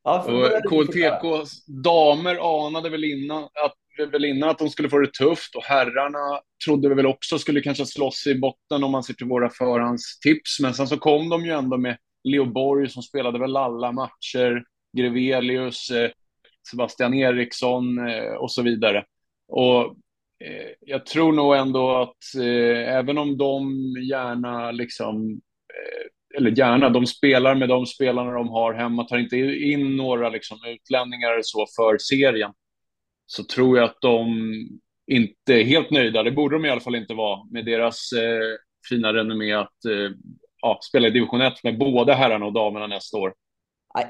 ja, och KLTKs damer anade väl innan att väl innan att de skulle få det tufft och herrarna trodde vi väl också skulle kanske slåss i botten om man ser till våra förhandstips. Men sen så kom de ju ändå med Leo Borg som spelade väl alla matcher, Grevelius, eh, Sebastian Eriksson eh, och så vidare. Och eh, Eh, jag tror nog ändå att eh, även om de gärna liksom eh, eller gärna, de spelar med de spelarna de har hemma, tar inte in några liksom, utlänningar så för serien, så tror jag att de inte är helt nöjda. Det borde de i alla fall inte vara med deras eh, fina renommé att eh, ja, spela i division 1 med både herrarna och damerna nästa år.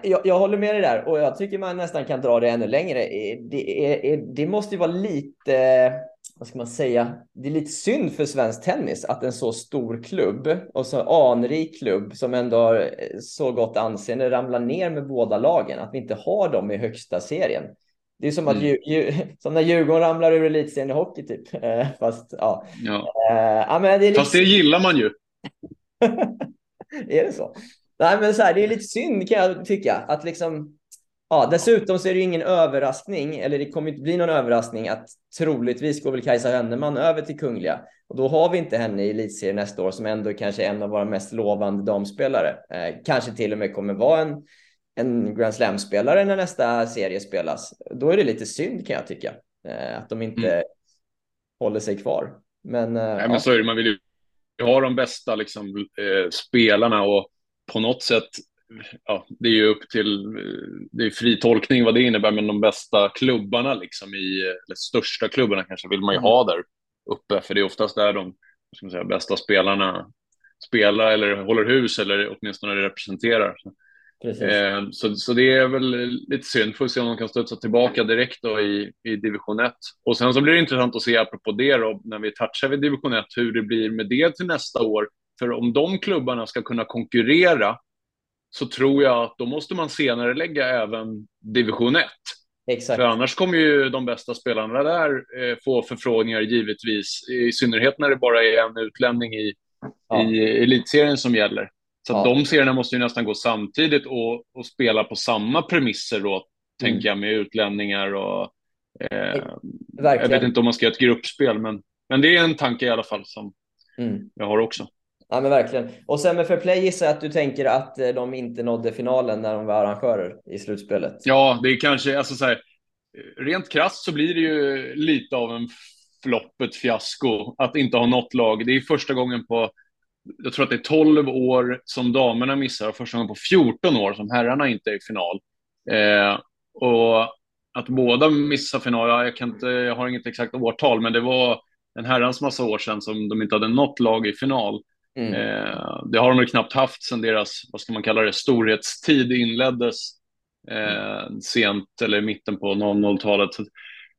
Jag, jag, håller med dig där och jag tycker man nästan kan dra det ännu längre. Eh, det, är, eh, det måste ju vara lite, vad ska man säga, det är lite synd för svensk tennis att en så stor klubb och så anrik klubb som ändå har så gott anseende ramlar ner med båda lagen, att vi inte har dem i högsta serien. Det är som, att, mm. ju, [LAUGHS] som när Djurgården ramlar ur elitserien i hockey typ. [LAUGHS] Fast ja. ja. Uh, ja men det är Fast det gillar man ju. [LAUGHS] är det så? Nej, men så här, det är lite synd kan jag tycka att liksom. Ja, dessutom så är det ju ingen överraskning, eller det kommer inte bli någon överraskning att troligtvis går väl Kajsa Hönneman över till Kungliga och då har vi inte henne i elitserien nästa år som ändå kanske är en av våra mest lovande damspelare. Eh, kanske till och med kommer vara en, en Grand Slam-spelare när nästa serie spelas. Då är det lite synd kan jag tycka eh, att de inte mm. håller sig kvar. Men, eh, Nej, men så är det, man vill ju ha de bästa liksom, eh, spelarna och på något sätt, ja, det är ju upp till, det är fri tolkning vad det innebär, men de bästa klubbarna liksom i, eller största klubbarna kanske vill man ju mm. ha där uppe, för det är oftast där de ska man säga, bästa spelarna spelar eller håller hus eller åtminstone representerar. Eh, så, så det är väl lite synd. Får se om de kan studsa tillbaka direkt då i, i division 1. Och sen så blir det intressant att se, apropå det då, när vi touchar vid division 1, hur det blir med det till nästa år. För om de klubbarna ska kunna konkurrera så tror jag att då måste man senare lägga även division 1. Exakt. För annars kommer ju de bästa spelarna där eh, få förfrågningar givetvis, i synnerhet när det bara är en utlänning i, ja. i elitserien som gäller. Så ja. de serierna måste ju nästan gå samtidigt och, och spela på samma premisser då, mm. tänker jag, med utlänningar och eh, jag vet inte om man ska göra ett gruppspel, men, men det är en tanke i alla fall som mm. jag har också. Ja, men verkligen. Och sen med Fairplay gissar jag att du tänker att eh, de inte nådde finalen när de var arrangörer i slutspelet. Ja, det är kanske, alltså så här, rent krasst så blir det ju lite av en flopp, ett fiasko att inte ha något lag. Det är första gången på, jag tror att det är 12 år som damerna missar och första gången på 14 år som herrarna inte är i final. Eh, och att båda missar final, jag, kan inte, jag har inget exakt årtal, men det var en herrans massa år sedan som de inte hade något lag i final. Mm. Eh, det har de väl knappt haft sedan deras, vad ska man kalla det, storhetstid inleddes eh, sent eller mitten på 00-talet.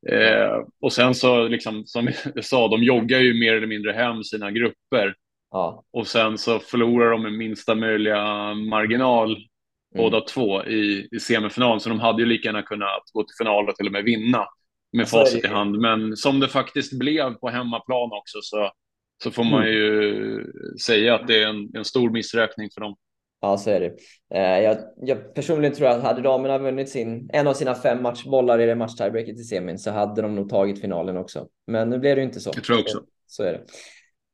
Eh, och sen så, liksom, som jag [LAUGHS] sa, de joggar ju mer eller mindre hem sina grupper. Ja. Och sen så förlorar de med minsta möjliga marginal, mm. båda två, i, i semifinal. Så de hade ju lika gärna kunnat gå till final och till och med vinna med facit i hand. Men som det faktiskt blev på hemmaplan också så så får man mm. ju säga att det är en, en stor missräkning för dem. Ja, så är det. Eh, jag, jag, personligen tror att hade damerna vunnit sin, en av sina fem matchbollar i det match-tiebreaket i semin så hade de nog tagit finalen också. Men nu blev det ju inte så. Jag tror också. Så är det.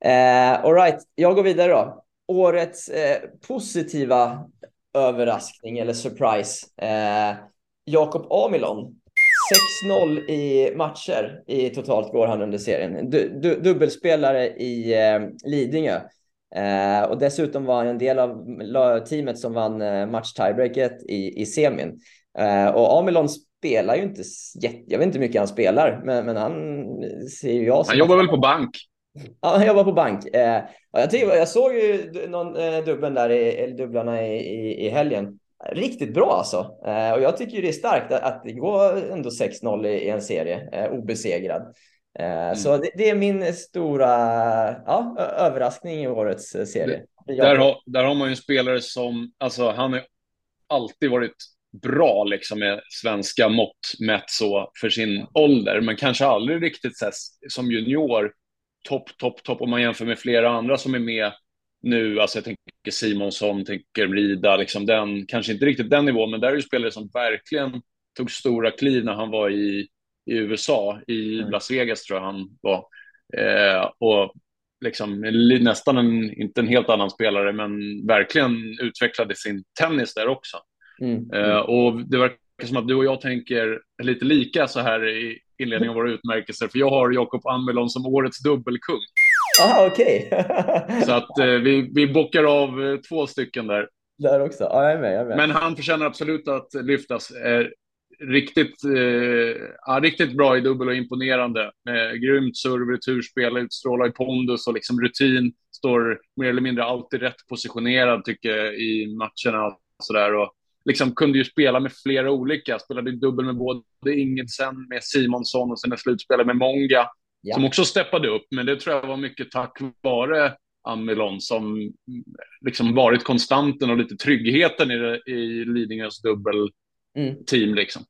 Eh, all right, jag går vidare då. Årets eh, positiva överraskning eller surprise. Eh, Jakob Amilon 6-0 i matcher i totalt går han under serien. Du, du, dubbelspelare i eh, Lidingö. Eh, och dessutom var han en del av teamet som vann eh, match-tiebreaket i, i semin. Eh, och Amilon spelar ju inte jätte, jag vet inte hur mycket han spelar, men, men han ser ju jag som... Han jobbar väl på bank? Ja, han jobbar på bank. Eh, jag, tycker, jag såg ju någon eh, dubbeln där, i, eller dubblarna i, i, i helgen riktigt bra alltså. Eh, och jag tycker det är starkt att, att det går ändå 6-0 i, en serie, eh, obesegrad. Eh, mm. Så det, det, är min stora ja, överraskning i årets serie. Där har, där har man ju en spelare som, alltså han har alltid varit bra liksom med svenska mått mätt så för sin ålder, men kanske aldrig riktigt så som junior topp, topp, topp om man jämför med flera andra som är med nu, alltså jag tänker Simonsson, tänker Rida, liksom den, kanske inte riktigt den nivån, men där är ju spelare som verkligen tog stora kliv när han var i, i USA, i mm. Las Vegas tror jag han var. Eh, och liksom nästan en, inte en helt annan spelare, men verkligen utvecklade sin tennis där också. Mm. Eh, och det verkar som att du och jag tänker lite lika så här i inledningen av våra utmärkelser, för jag har Jakob Amelon som årets dubbelkung. Ah, okej. Okay. så att eh, vi, vi bockar av eh, två stycken där. Där också. Ja, jag är med, jag är med. Men han förtjänar absolut att lyftas. Eh, riktigt, eh, ja, riktigt bra i dubbel och imponerande. Med grymt serve, returspel, utstrålar i pondus och liksom rutin. Står mer eller mindre alltid rätt positionerad tycker jag i matcherna. Och sådär. Och liksom kunde ju spela med flera olika. Spelade dubbel med både Ingedsen, med Simonsson och sen slutspelade med Många. Ja. Som också steppade upp, men det tror jag var mycket tack vare Amelon som liksom varit konstanten och lite tryggheten i, i Lidingös dubbelteam. Mm. Liksom.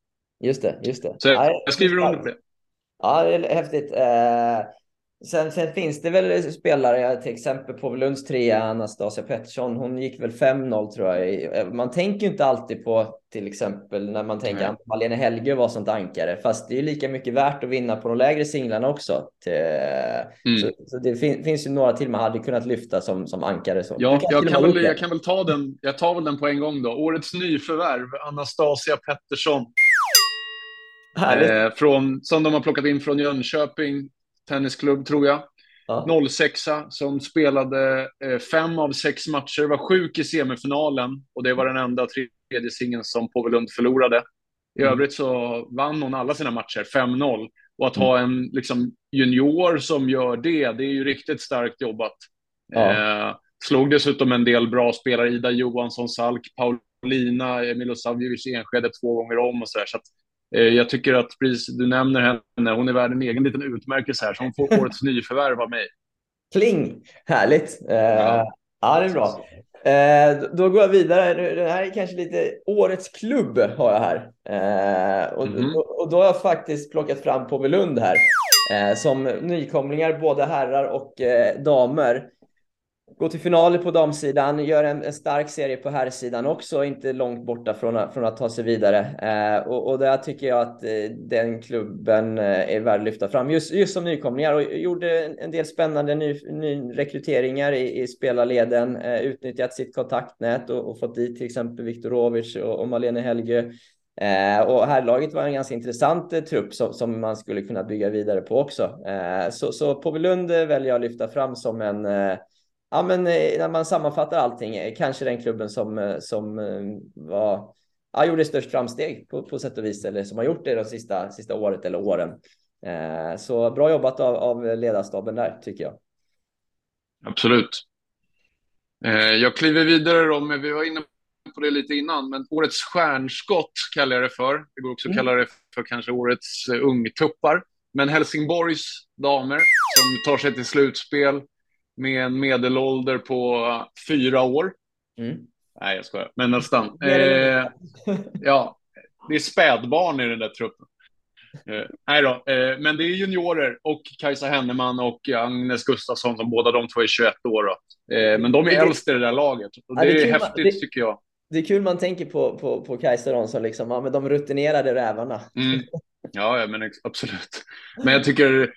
Just det, just det. Så jag, jag skriver under på det. Ja, det är häftigt. Eh, Sen, sen, finns det väl spelare, till exempel på Lunds trea, Anastasia Pettersson, hon gick väl 5-0 tror jag. Man tänker ju inte alltid på till exempel när man tänker att Malene Helge var sånt ankare, fast det är lika mycket värt att vinna på de lägre singlarna också. Mm. så, så, det fin, finns ju några till man hade kunnat lyfta som, som ankare. Så. Ja, jag kan, väl, jag kan väl ta den. Jag tar väl den på en gång då. Årets nyförvärv, Anastasia Pettersson. Eh, från, som de har plockat in från Jönköping tennisklubb, tror jag. Ja. 06 som spelade eh, fem av sex matcher, var sjuk i semifinalen och det var den enda tredje singeln som Påvelund förlorade. I mm. övrigt så vann hon alla sina matcher, 5-0. Och att mm. ha en liksom, junior som gör det, det är ju riktigt starkt jobbat. Ja. Eh, slog dessutom en del bra spelare, Ida Johansson, Salk, Paulina, Milosavljevic Enskede två gånger om och så där. Så jag tycker att pris, du nämner henne, hon är värd en egen liten utmärkelse här, så hon får [LAUGHS] årets nyförvärv av mig. Kling, härligt. Ja, uh, ja det är bra. Uh, då går jag vidare. Det här är kanske lite årets klubb har jag här. Och, mm och, då har jag faktiskt plockat fram Påvelund här. som nykomlingar, både herrar och damer. Gå till finaler på damsidan, gör en, en stark serie på herrsidan också, inte långt borta från, från att ta sig vidare. Eh, och, och där tycker jag att eh, den klubben eh, är värd att lyfta fram, just, just som nykomlingar. Och gjorde en, en del spännande ny, ny i, i spelarleden, eh, utnyttjat sitt kontaktnät och, och, fått dit till exempel Viktorovic och, och Malene Helge. Eh, och herrlaget var en ganska intressant eh, trupp som, som, man skulle kunna bygga vidare på också. Eh, så, så Påvelund eh, väljer jag att lyfta fram som en eh, ja, men eh, när man sammanfattar allting, eh, kanske den klubben som, eh, som var, ja, gjorde störst framsteg på, på sätt och vis, eller som har gjort det de sista, sista året eller åren. Eh, så bra jobbat av, av ledarstaben där, tycker jag. Absolut. Eh, jag kliver vidare då, men vi var inne på det lite innan, men årets stjärnskott kallar jag det för. Det går också att kalla det för kanske årets ungtuppar. Men Helsingborgs damer som tar sig till slutspel, med en medelålder på fyra år. Mm. Nej, jag skojar, men nästan. Eh, ja, det är spädbarn i den där truppen. Eh, nej då, eh, men det är juniorer och Kajsa Henneman och Agnes Gustafsson som båda de två är 21 år. Eh, men de är äldst i det där laget och det, ja, det är, är häftigt det, tycker jag. Det är kul man tänker på, på, på Kajsa de som liksom, ja, men de rutinerade rävarna. Mm. Ja, ja, men absolut. Men jag tycker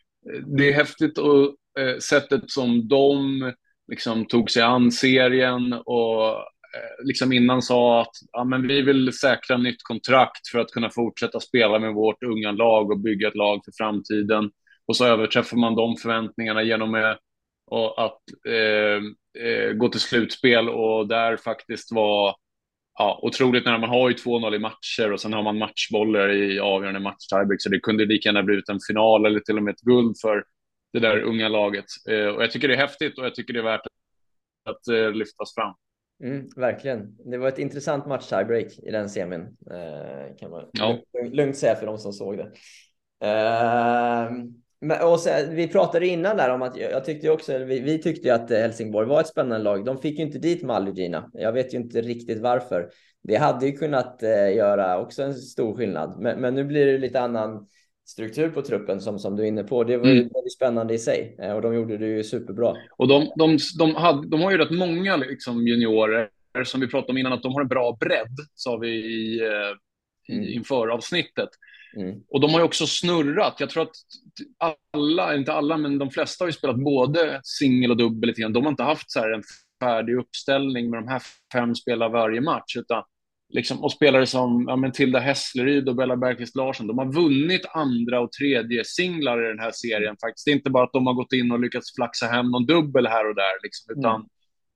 det är häftigt och eh, sättet som de liksom tog sig an serien och eh, liksom innan sa att ja, men vi vill säkra nytt kontrakt för att kunna fortsätta spela med vårt unga lag och bygga ett lag för framtiden. Och så överträffar man de förväntningarna genom att eh, eh, gå till slutspel och där faktiskt var ja, otroligt när man har ju 2-0 i matcher och sen har man matchbollar i avgörande match så det kunde lika gärna blivit en final eller till och med ett guld för det där unga laget. Eh, och jag tycker det är häftigt och jag tycker det är värt att eh, lyftas fram. Mm, verkligen. Det var ett intressant match tiebreak i den semin. Eh, kan man ja. lugnt säga för de som såg det. Eh, men, och så, vi pratade innan där om att jag tyckte också, vi, vi tyckte att Helsingborg var ett spännande lag. De fick ju inte dit Malugina. Jag vet ju inte riktigt varför. Det hade ju kunnat göra också en stor skillnad, men, men nu blir det lite annan struktur på truppen som, som du är inne på. Det var ju mm. väldigt spännande i sig eh, och de gjorde det ju superbra. Och de, de, de, hade, de har ju rätt många liksom, juniorer som vi pratade om innan, att de har en bra bredd, sa vi i, eh, mm. inför avsnittet. Mm. Och de har ju också snurrat. Jag tror att alla, inte alla, men de flesta har ju spelat både singel och dubbel lite grann. De har inte haft så en färdig uppställning med de här fem spelar varje match, utan liksom, och spelare som ja, men Tilda Hässleryd och Bella Bergqvist Larsson, de har vunnit andra och tredje singlar i den här serien faktiskt. Det är inte bara att de har gått in och lyckats flaxa hem någon dubbel här och där, liksom, utan mm.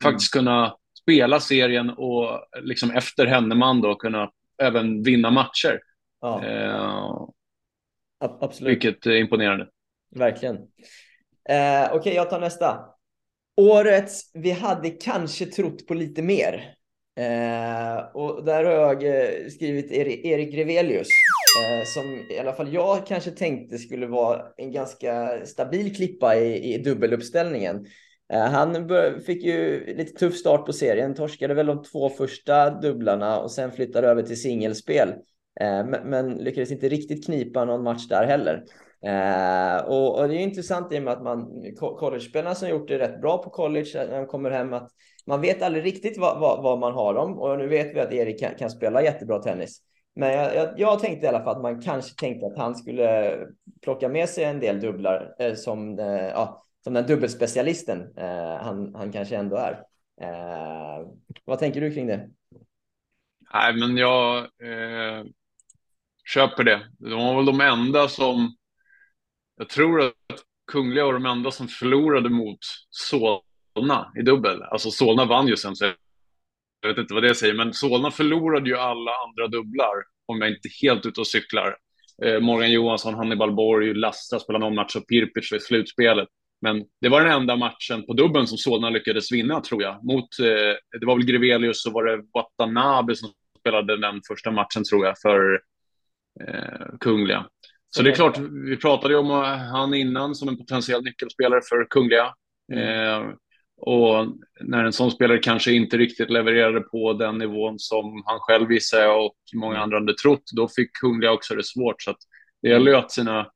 faktiskt kunna spela serien och liksom efter Henneman då kunna även vinna matcher. Ja. Eh, Absolut. Vilket är imponerande. Verkligen. Eh, Okej, okay, jag tar nästa. Årets vi hade kanske trott på lite mer. Eh, och där har jag eh, skrivit Erik Revelius, eh, som i alla fall jag kanske tänkte skulle vara en ganska stabil klippa i, i dubbeluppställningen. Eh, han fick ju lite tuff start på serien, torskade väl de två första dubblarna och sen flyttade över till singelspel. Eh, men lyckades inte riktigt knipa någon match där heller. Eh, och, det är intressant i och med att man collegespelarna som gjort det rätt bra på college när de kommer hem att man vet aldrig riktigt vad, vad, vad man har dem och nu vet vi att Erik kan, kan spela jättebra tennis. Men jag, jag, jag, tänkte i alla fall att man kanske tänkte att han skulle plocka med sig en del dubblar eh, som, eh, ja, som den dubbelspecialisten eh, han, han kanske ändå är. Eh, vad tänker du kring det? Nej, men jag eh, köper det. De var väl de enda som jag tror att Kungliga var de enda som förlorade mot Solna i dubbel. Alltså Solna vann ju sen, så jag vet inte vad det säger, men Solna förlorade ju alla andra dubblar, om jag inte helt ute och cyklar. Eh, Morgan Johansson, Hannibal Borg, Lastra spelade någon match och Pirpic i slutspelet. Men det var den enda matchen på dubbeln som Solna lyckades vinna, tror jag. Mot, eh, det var väl Grevelius och var det Watanabe som spelade den första matchen, tror jag, för eh, Kungliga. Så det är klart, vi pratade ju om han innan som en potentiell nyckelspelare för Kungliga. Mm. Eh, och när en sån spelare kanske inte riktigt levererade på den nivån som han själv visade och många andra hade trott, då fick Kungliga också det svårt. Så det gäller ju att sina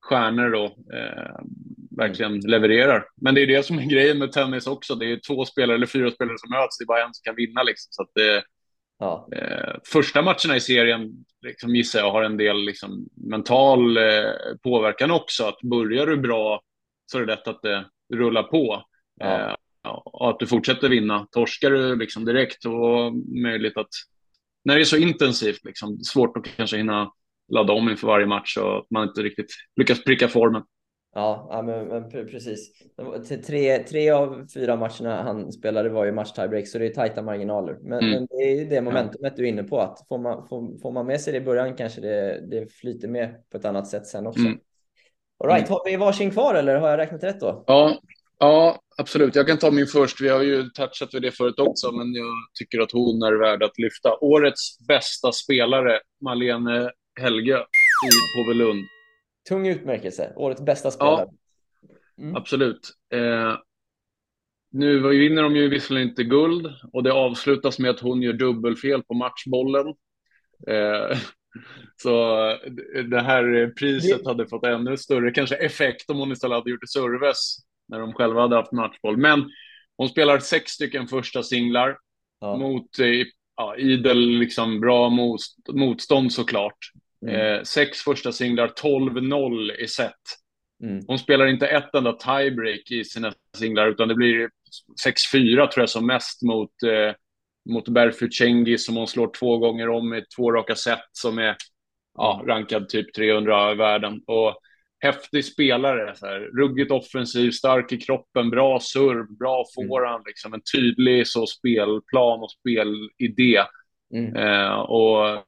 stjärnor då eh, verkligen levererar. Men det är det som är grejen med tennis också. Det är två spelare eller fyra spelare som möts, det är bara en som kan vinna liksom. Så att det, Ja. Eh, första matcherna i serien liksom, gissar jag har en del liksom, mental eh, påverkan också. Att börjar du bra så är det lätt att det rullar på. Ja. Och att du fortsätter vinna. Torskar du liksom direkt och möjligt att när det är så intensivt, liksom, svårt att kanske hinna ladda om inför varje match och att man inte riktigt lyckas pricka formen. Ja, ja men, men, precis. Tre, tre av fyra matcherna han spelade var ju match tiebreak, så det är tajta marginaler. Men, mm. men det är det momentumet du är inne på, att får man, får, får man med sig det i början kanske det, det flyter med på ett annat sätt sen också. Mm. All right, har vi varsin kvar eller har jag räknat rätt då? Ja, ja, absolut. Jag kan ta min först. Vi har ju touchat vid det förut också, men jag tycker att hon är värd att lyfta. Årets bästa spelare, Malene Helge i Påvelund tung utmärkelse. Årets bästa spelare. Ja, mm. absolut. Eh, nu vinner de ju visserligen inte guld och det avslutas med att hon gör dubbelfel på matchbollen. Eh, [LAUGHS] så det här priset hade fått ännu större kanske effekt om hon istället hade gjort det serves när de själva hade haft matchboll. Men hon spelar sex stycken första singlar ja. mot eh, ja, idel liksom bra motstånd såklart. Mm. Eh, sex första singlar, 12-0 i set. Mm. Hon spelar inte ett enda tiebreak i sina singlar, utan det blir 6-4 tror jag som mest mot, eh, mot Berfu Cengi som hon slår två gånger om i två raka set som är ja, rankad typ 300 i världen. Och häftig spelare, så här, ruggigt offensiv, stark i kroppen, bra serv, bra forehand, mm. liksom en tydlig så spelplan och spelidé. Mm. Eh, och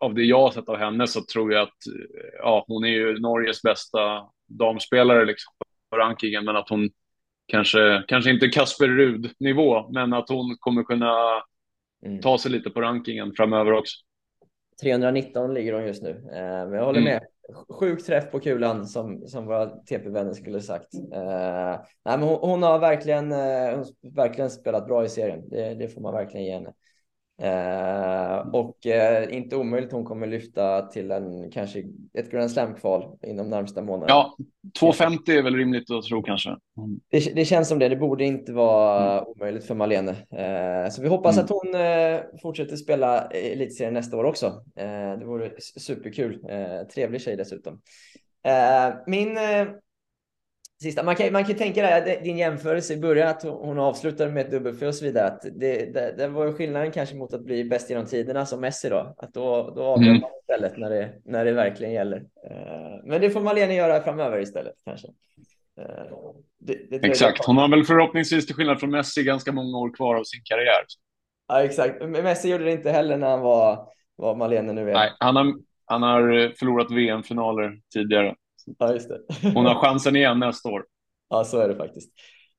av det jag har sett av henne så tror jag att ja, hon är ju Norges bästa damspelare liksom, på rankingen, men att hon kanske, kanske inte Kasper Rud-nivå, men att hon kommer kunna mm. ta sig lite på rankingen framöver också. 319 ligger hon just nu, eh, men jag håller mm. Sjuk träff på kulan som, som våra TP-vänner skulle sagt. Eh, nej, men hon, hon har verkligen, eh, verkligen spelat bra i serien. Det, det får man verkligen ge henne. Eh, och eh, inte omöjligt hon kommer lyfta till en kanske ett Grand Slam-kval inom närmsta månaden. Ja, 2,50 är väl rimligt att tro kanske. Mm. Det, det, känns som det. Det borde inte vara mm. omöjligt för Malene. Eh, så vi hoppas mm. att hon eh, fortsätter spela elitserien nästa år också. Eh, det vore superkul. Eh, trevlig tjej dessutom. Min sista, man kan, man kan tänka dig din jämförelse i början att hon avslutade med ett dubbelfel och så vidare. Att det, det, det var skillnaden kanske mot att bli bäst genom tiderna som Messi då. Att då, då avgör mm. man istället när det, när det verkligen gäller. Uh, men det får Malene göra framöver istället kanske. Det, det exakt, hon har väl förhoppningsvis till skillnad från Messi ganska många år kvar av sin karriär. Ja, exakt. Messi gjorde det inte heller när han var vad Malene nu är. Nej, han har, han har förlorat VM-finaler tidigare. Ja, just det. [LAUGHS] Hon har chansen igen nästa år. Ja, så är det faktiskt.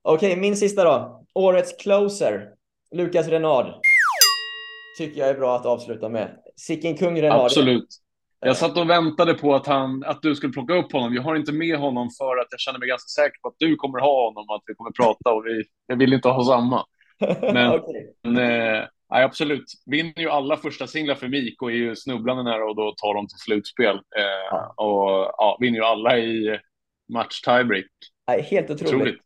Okej, okay, min sista då. Årets closer. Lukas Renard. Tycker jag är bra att avsluta med. Sicken kung Renard. Absolut. Jag satt och väntade på att, han, att du skulle plocka upp honom. Jag har inte med honom för att jag känner mig ganska säker på att du kommer ha honom och att vi kommer prata och vi, jag vill inte ha samma. [LAUGHS] Men, okay. men eh, Nej, absolut. Vinner ju alla första singlar för Mik och är ju snubblande nära och då tar de till slutspel. Eh, ja. Och ja, vinner ju alla i match tiebreak. Nej, helt otroligt. otroligt.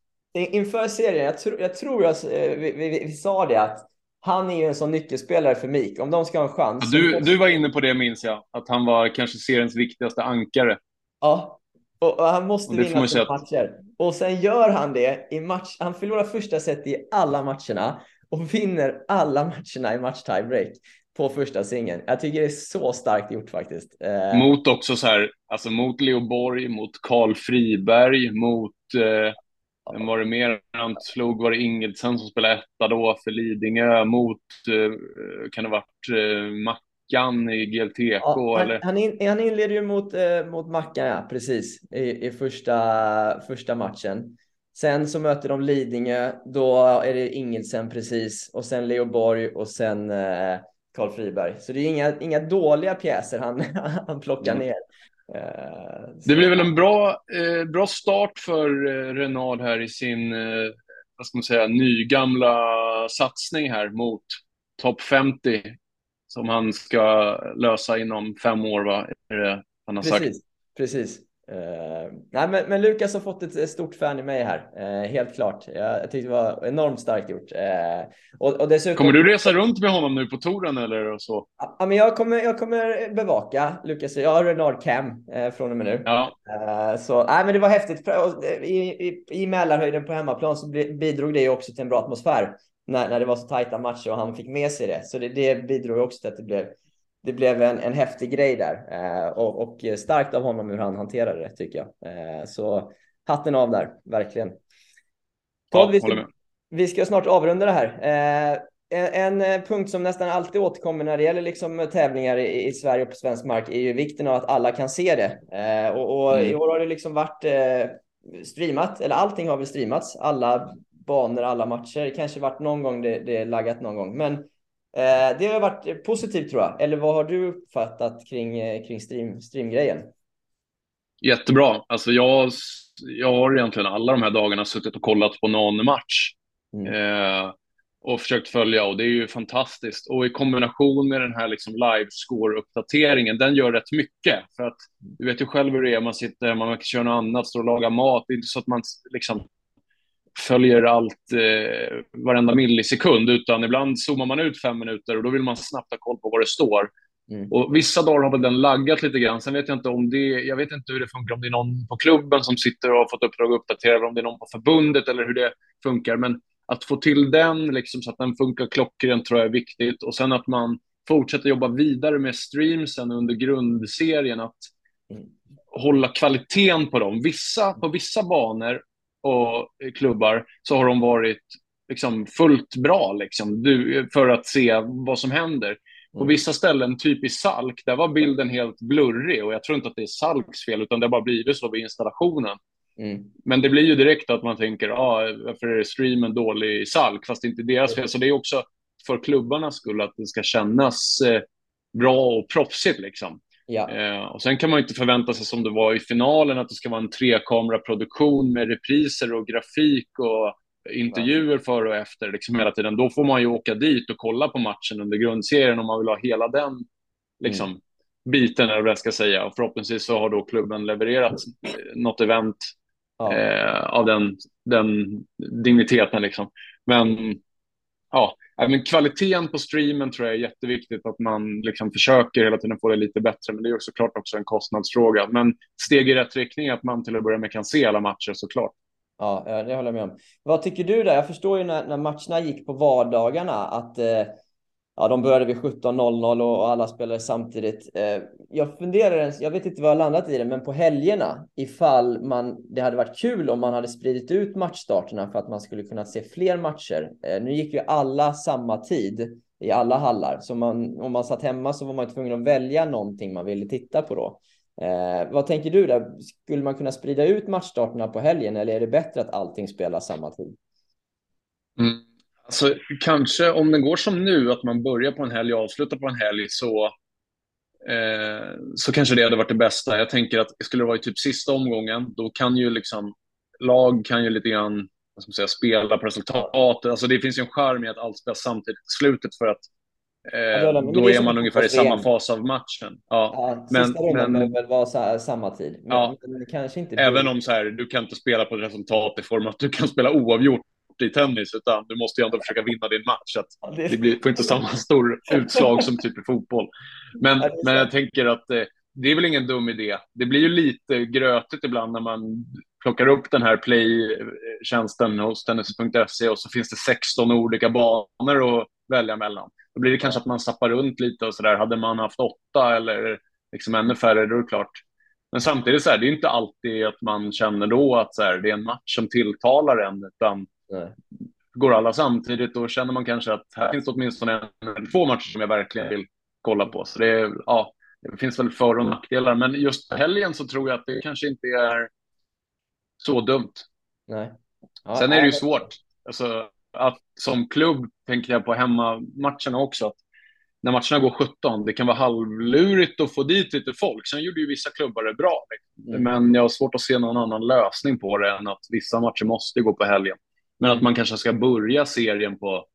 Inför serien, jag, tro, jag tror jag, eh, vi, vi, vi, sa det att han är ju en sån nyckelspelare för Mik. Om de ska ha en chans. Ja, du, måste... du var inne på det minns jag, att han var kanske seriens viktigaste ankare. Ja, och, och han måste vinna sina matcher. Och sen gör han det i match. Han förlorar första set i alla matcherna och vinner alla matcherna i match tiebreak på första singeln. Jag tycker det är så starkt gjort faktiskt. Eh, mot också så här, alltså mot Leo Borg, mot Karl Friberg, mot eh, vem var det mer han slog? Var det Ingeldsen som spelade etta då för Lidingö mot, eh, kan det varit eh, Mackan i GLTK? Ja, han, Han, in, han inleder ju mot, mot Mackan, ja, precis, i, i första, första matchen. Sen så möter de Lidingö, då är det Ingelsen precis och sen Leo Borg och sen eh, Karl Friberg. Så det är inga, inga dåliga pjäser han, [LAUGHS] han plockar mm. ner. Eh, det blir väl en bra, eh, bra start för eh, Renard här i sin, eh, vad ska man säga, nygamla satsning här mot topp 50 som han ska lösa inom fem år, va? Är det han har precis, sagt. Precis. Uh, nej, men, men Lukas har fått ett, stort fan i mig här, uh, helt klart. Jag, jag tyckte det var enormt starkt gjort. Uh, och, och dessutom... Kommer du resa runt med honom nu på touren eller så? Ja, men jag kommer, jag kommer bevaka Lukas. Jag har Renard Cam från och med nu. Ja. så nej, men det var häftigt. I, i, I Mälarhöjden på hemmaplan så bidrog det också till en bra atmosfär när, när det var så tajta matcher och han fick med sig det. Så det, det bidrog också till att det blev det blev en, en häftig grej där eh, och, och, starkt av honom hur han hanterade det tycker jag. Eh, så hatten av där, verkligen. Todd, ja, vi, ska, vi ska snart avrunda det här. Eh, en, en, punkt som nästan alltid återkommer när det gäller liksom tävlingar i, i, Sverige och på svensk mark är ju vikten av att alla kan se det. Eh, och, och mm. i år har det liksom varit eh, streamat, eller allting har väl streamats. Alla banor, alla matcher. Kanske varit någon gång det, det laggat någon gång, men det har varit positivt tror jag. Eller vad har du uppfattat kring, eh, kring stream, streamgrejen? Jättebra. Alltså jag, jag har egentligen alla de här dagarna suttit och kollat på någon match. Mm. Eh, och försökt följa och det är ju fantastiskt. Och i kombination med den här liksom live score-uppdateringen, den gör rätt mycket. För att du vet ju själv hur det är, man sitter hemma, man kör något annat, står och lagar mat. Det är inte så att man liksom följer allt eh, varenda millisekund, utan ibland zoomar man ut fem minuter och då vill man snabbt ha koll på vad det står. Mm. Och vissa dagar har väl den laggat lite grann. Sen vet jag inte om det, jag vet inte hur det funkar, om det är någon på klubben som sitter och har fått uppdrag att uppdatera, eller om det är någon på förbundet eller hur det funkar. Men att få till den liksom, så att den funkar klockrent tror jag är viktigt. Och sen att man fortsätter jobba vidare med streamsen under grundserien, att mm. hålla kvaliteten på dem. Vissa, på vissa banor och klubbar så har de varit liksom fullt bra liksom, du, för att se vad som händer. På mm. vissa ställen, typ i Salk, där var bilden helt blurrig och jag tror inte att det är Salks fel utan det har bara blivit så vid installationen. Mm. Men det blir ju direkt att man tänker, ah, varför är streamen dålig i Salk? Fast det är inte deras fel. Så det är också för klubbarnas skull att det ska kännas eh, bra och proffsigt liksom. Ja. Eh, och sen kan man inte förvänta sig som det var i finalen att det ska vara en trekameraproduktion med repriser och grafik och intervjuer före och efter liksom hela tiden. Då får man ju åka dit och kolla på matchen under grundserien om man vill ha hela den liksom, biten, eller vad jag ska säga. Och förhoppningsvis så har då klubben levererat något event ja. eh, av den, den digniteten. Liksom. Men ja, men kvaliteten på streamen tror jag är jätteviktigt att man liksom försöker hela tiden få det lite bättre. Men det är såklart också en kostnadsfråga. Men steg i rätt riktning är att man till att börja med kan se alla matcher såklart. Ja, det håller jag med om. Vad tycker du där? Jag förstår ju när, när matcherna gick på vardagarna att eh, ja, de började vid 17.00 och alla spelade samtidigt. Eh, jag funderar, jag vet inte vad jag landat i det, men på helgerna ifall man, det hade varit kul om man hade spridit ut matchstarterna för att man skulle kunna se fler matcher. Eh, nu gick ju alla samma tid i alla hallar, så man, om man satt hemma så var man tvungen att välja någonting man ville titta på då. Eh, vad tänker du där? Skulle man kunna sprida ut matchstarterna på helgen eller är det bättre att allting spelas samma tid? Mm. Alltså, kanske om det går som nu, att man börjar på en helg och avslutar på en helg, så, eh, så kanske det hade varit det bästa. Jag tänker att skulle det vara i typ sista omgången, då kan ju liksom lag kan ju lite grann vad ska man säga, spela på resultat. Alltså det finns ju en charm i att allt spelas samtidigt i slutet för att Eh, då är man ungefär i samma fas av matchen. Ja, ja men, men behöver väl vara samma tid. Men, ja, men kanske inte även om så här, du kan inte spela på ett resultat i form av att du kan spela oavgjort i tennis, utan du måste ju ändå försöka vinna din match. Att det... blir, får inte samma stor utslag som typ i fotboll. Men, men jag tänker att eh, det är väl ingen dum idé. Det blir ju lite grötigt ibland när man plockar upp den här play-tjänsten hos tennis.se och så finns det 16 olika banor att välja mellan. Då blir det kanske att man stappar runt lite och så där. Hade man haft åtta eller liksom ännu färre, då är det klart. Men samtidigt så är det inte alltid att man känner då att så här, det är en match som tilltalar en, utan Nej. går alla samtidigt, då känner man kanske att här finns det åtminstone en eller två matcher som jag verkligen vill kolla på. Så det, är, ja, det finns väl för och nackdelar, men just på helgen så tror jag att det kanske inte är så dumt. Nej. Ja, Sen är det ju svårt. Alltså, att som klubb tänker jag på hemmamatcherna också. Att när matcherna går 17, det kan vara halvlurigt att få dit lite folk. Sen gjorde ju vissa klubbar det bra. Liksom. Mm. Men jag har svårt att se någon annan lösning på det än att vissa matcher måste gå på helgen. Men att man kanske ska börja serien på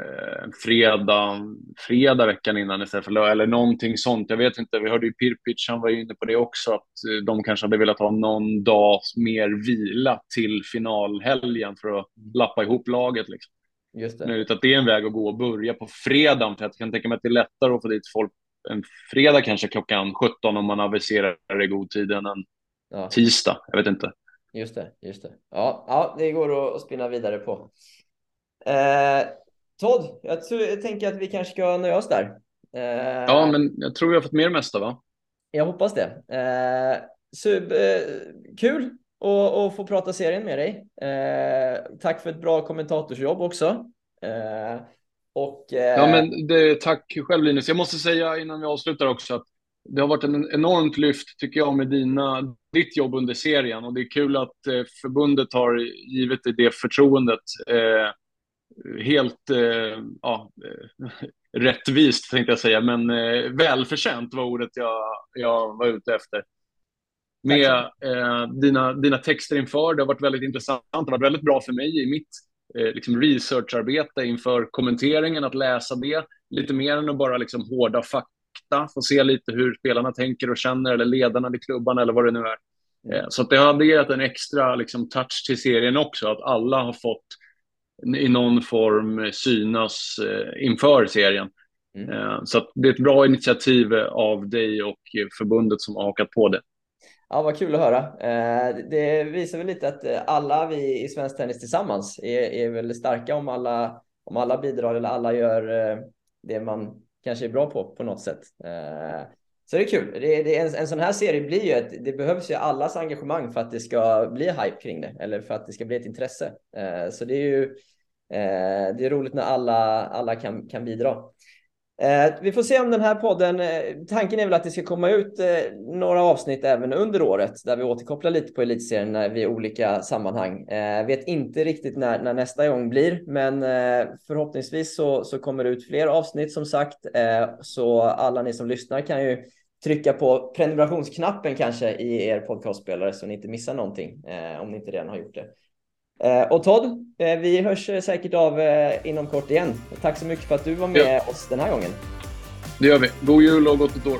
eh, fredag, fredag veckan innan istället för lördag, eller någonting sånt. Jag vet inte, vi hörde ju Pirpic, han var inne på det också, att eh, de kanske hade velat ha någon dag mer vila till finalhelgen för att lappa ihop laget. Liksom. Just det. Nu, att det är en väg att gå och börja på fredagen, för jag kan tänka mig att det är lättare att få dit folk en fredag kanske klockan 17 om man aviserar i god tid än en ja. tisdag. Jag vet inte. Just det, just det. Ja, ja det går att spinna vidare på. Eh, Todd, jag, tror, jag tänker att vi kanske ska nöja oss där. Eh, ja, men jag tror vi har fått med det mesta, va? Jag hoppas det. Eh, sub, eh, kul att få prata serien med dig. Eh, tack för ett bra kommentatorsjobb också. Eh, och, ja, men det, tack själv Linus. Jag måste säga innan vi avslutar också att det har varit en enormt lyft, tycker jag, med dina, ditt jobb under serien. Och det är kul att eh, förbundet har givit dig det förtroendet. Eh, helt eh, ja, eh, [LAUGHS] rättvist tänkte jag säga, men eh, välförtjänt var ordet jag, jag var ute efter. Med eh, dina, dina texter inför, det har varit väldigt intressant, det har varit väldigt bra för mig i mitt eh, liksom researcharbete inför kommenteringen, att läsa det lite mer än att bara liksom hårda fakta, få se lite hur spelarna tänker och känner, eller ledarna i klubbarna eller vad det nu är. Mm. Eh, så det har adderat en extra liksom, touch till serien också, att alla har fått i någon form synas eh, inför serien. Mm. Eh, så det är ett bra initiativ av dig och förbundet som har hakat på det. Ja, vad kul att höra. Eh, det visar väl lite att alla vi i svensk tennis tillsammans är, är väl starka om alla, om alla bidrar eller alla gör det man kanske är bra på på något sätt. Eh, så det är kul. Det, det, en, en sån här serie blir ju att det behövs ju allas engagemang för att det ska bli hype kring det eller för att det ska bli ett intresse. Eh, så det är ju eh, det är roligt när alla, alla kan, kan bidra. Eh, vi får se om den här podden, eh, tanken är väl att det ska komma ut eh, några avsnitt även under året där vi återkopplar lite på elitserien vid olika sammanhang. Eh, vet inte riktigt när, när nästa gång blir, men eh, förhoppningsvis så, så kommer det ut fler avsnitt som sagt. så alla ni som lyssnar kan ju trycka på prenumerationsknappen kanske i er podcastspelare så ni inte missar någonting om ni inte redan har gjort det. Eh, och Todd, eh, vi hörs säkert av eh, inom kort igen. Tack så mycket för att du var med ja. oss den här gången. Det gör vi. God jul och gott nytt år.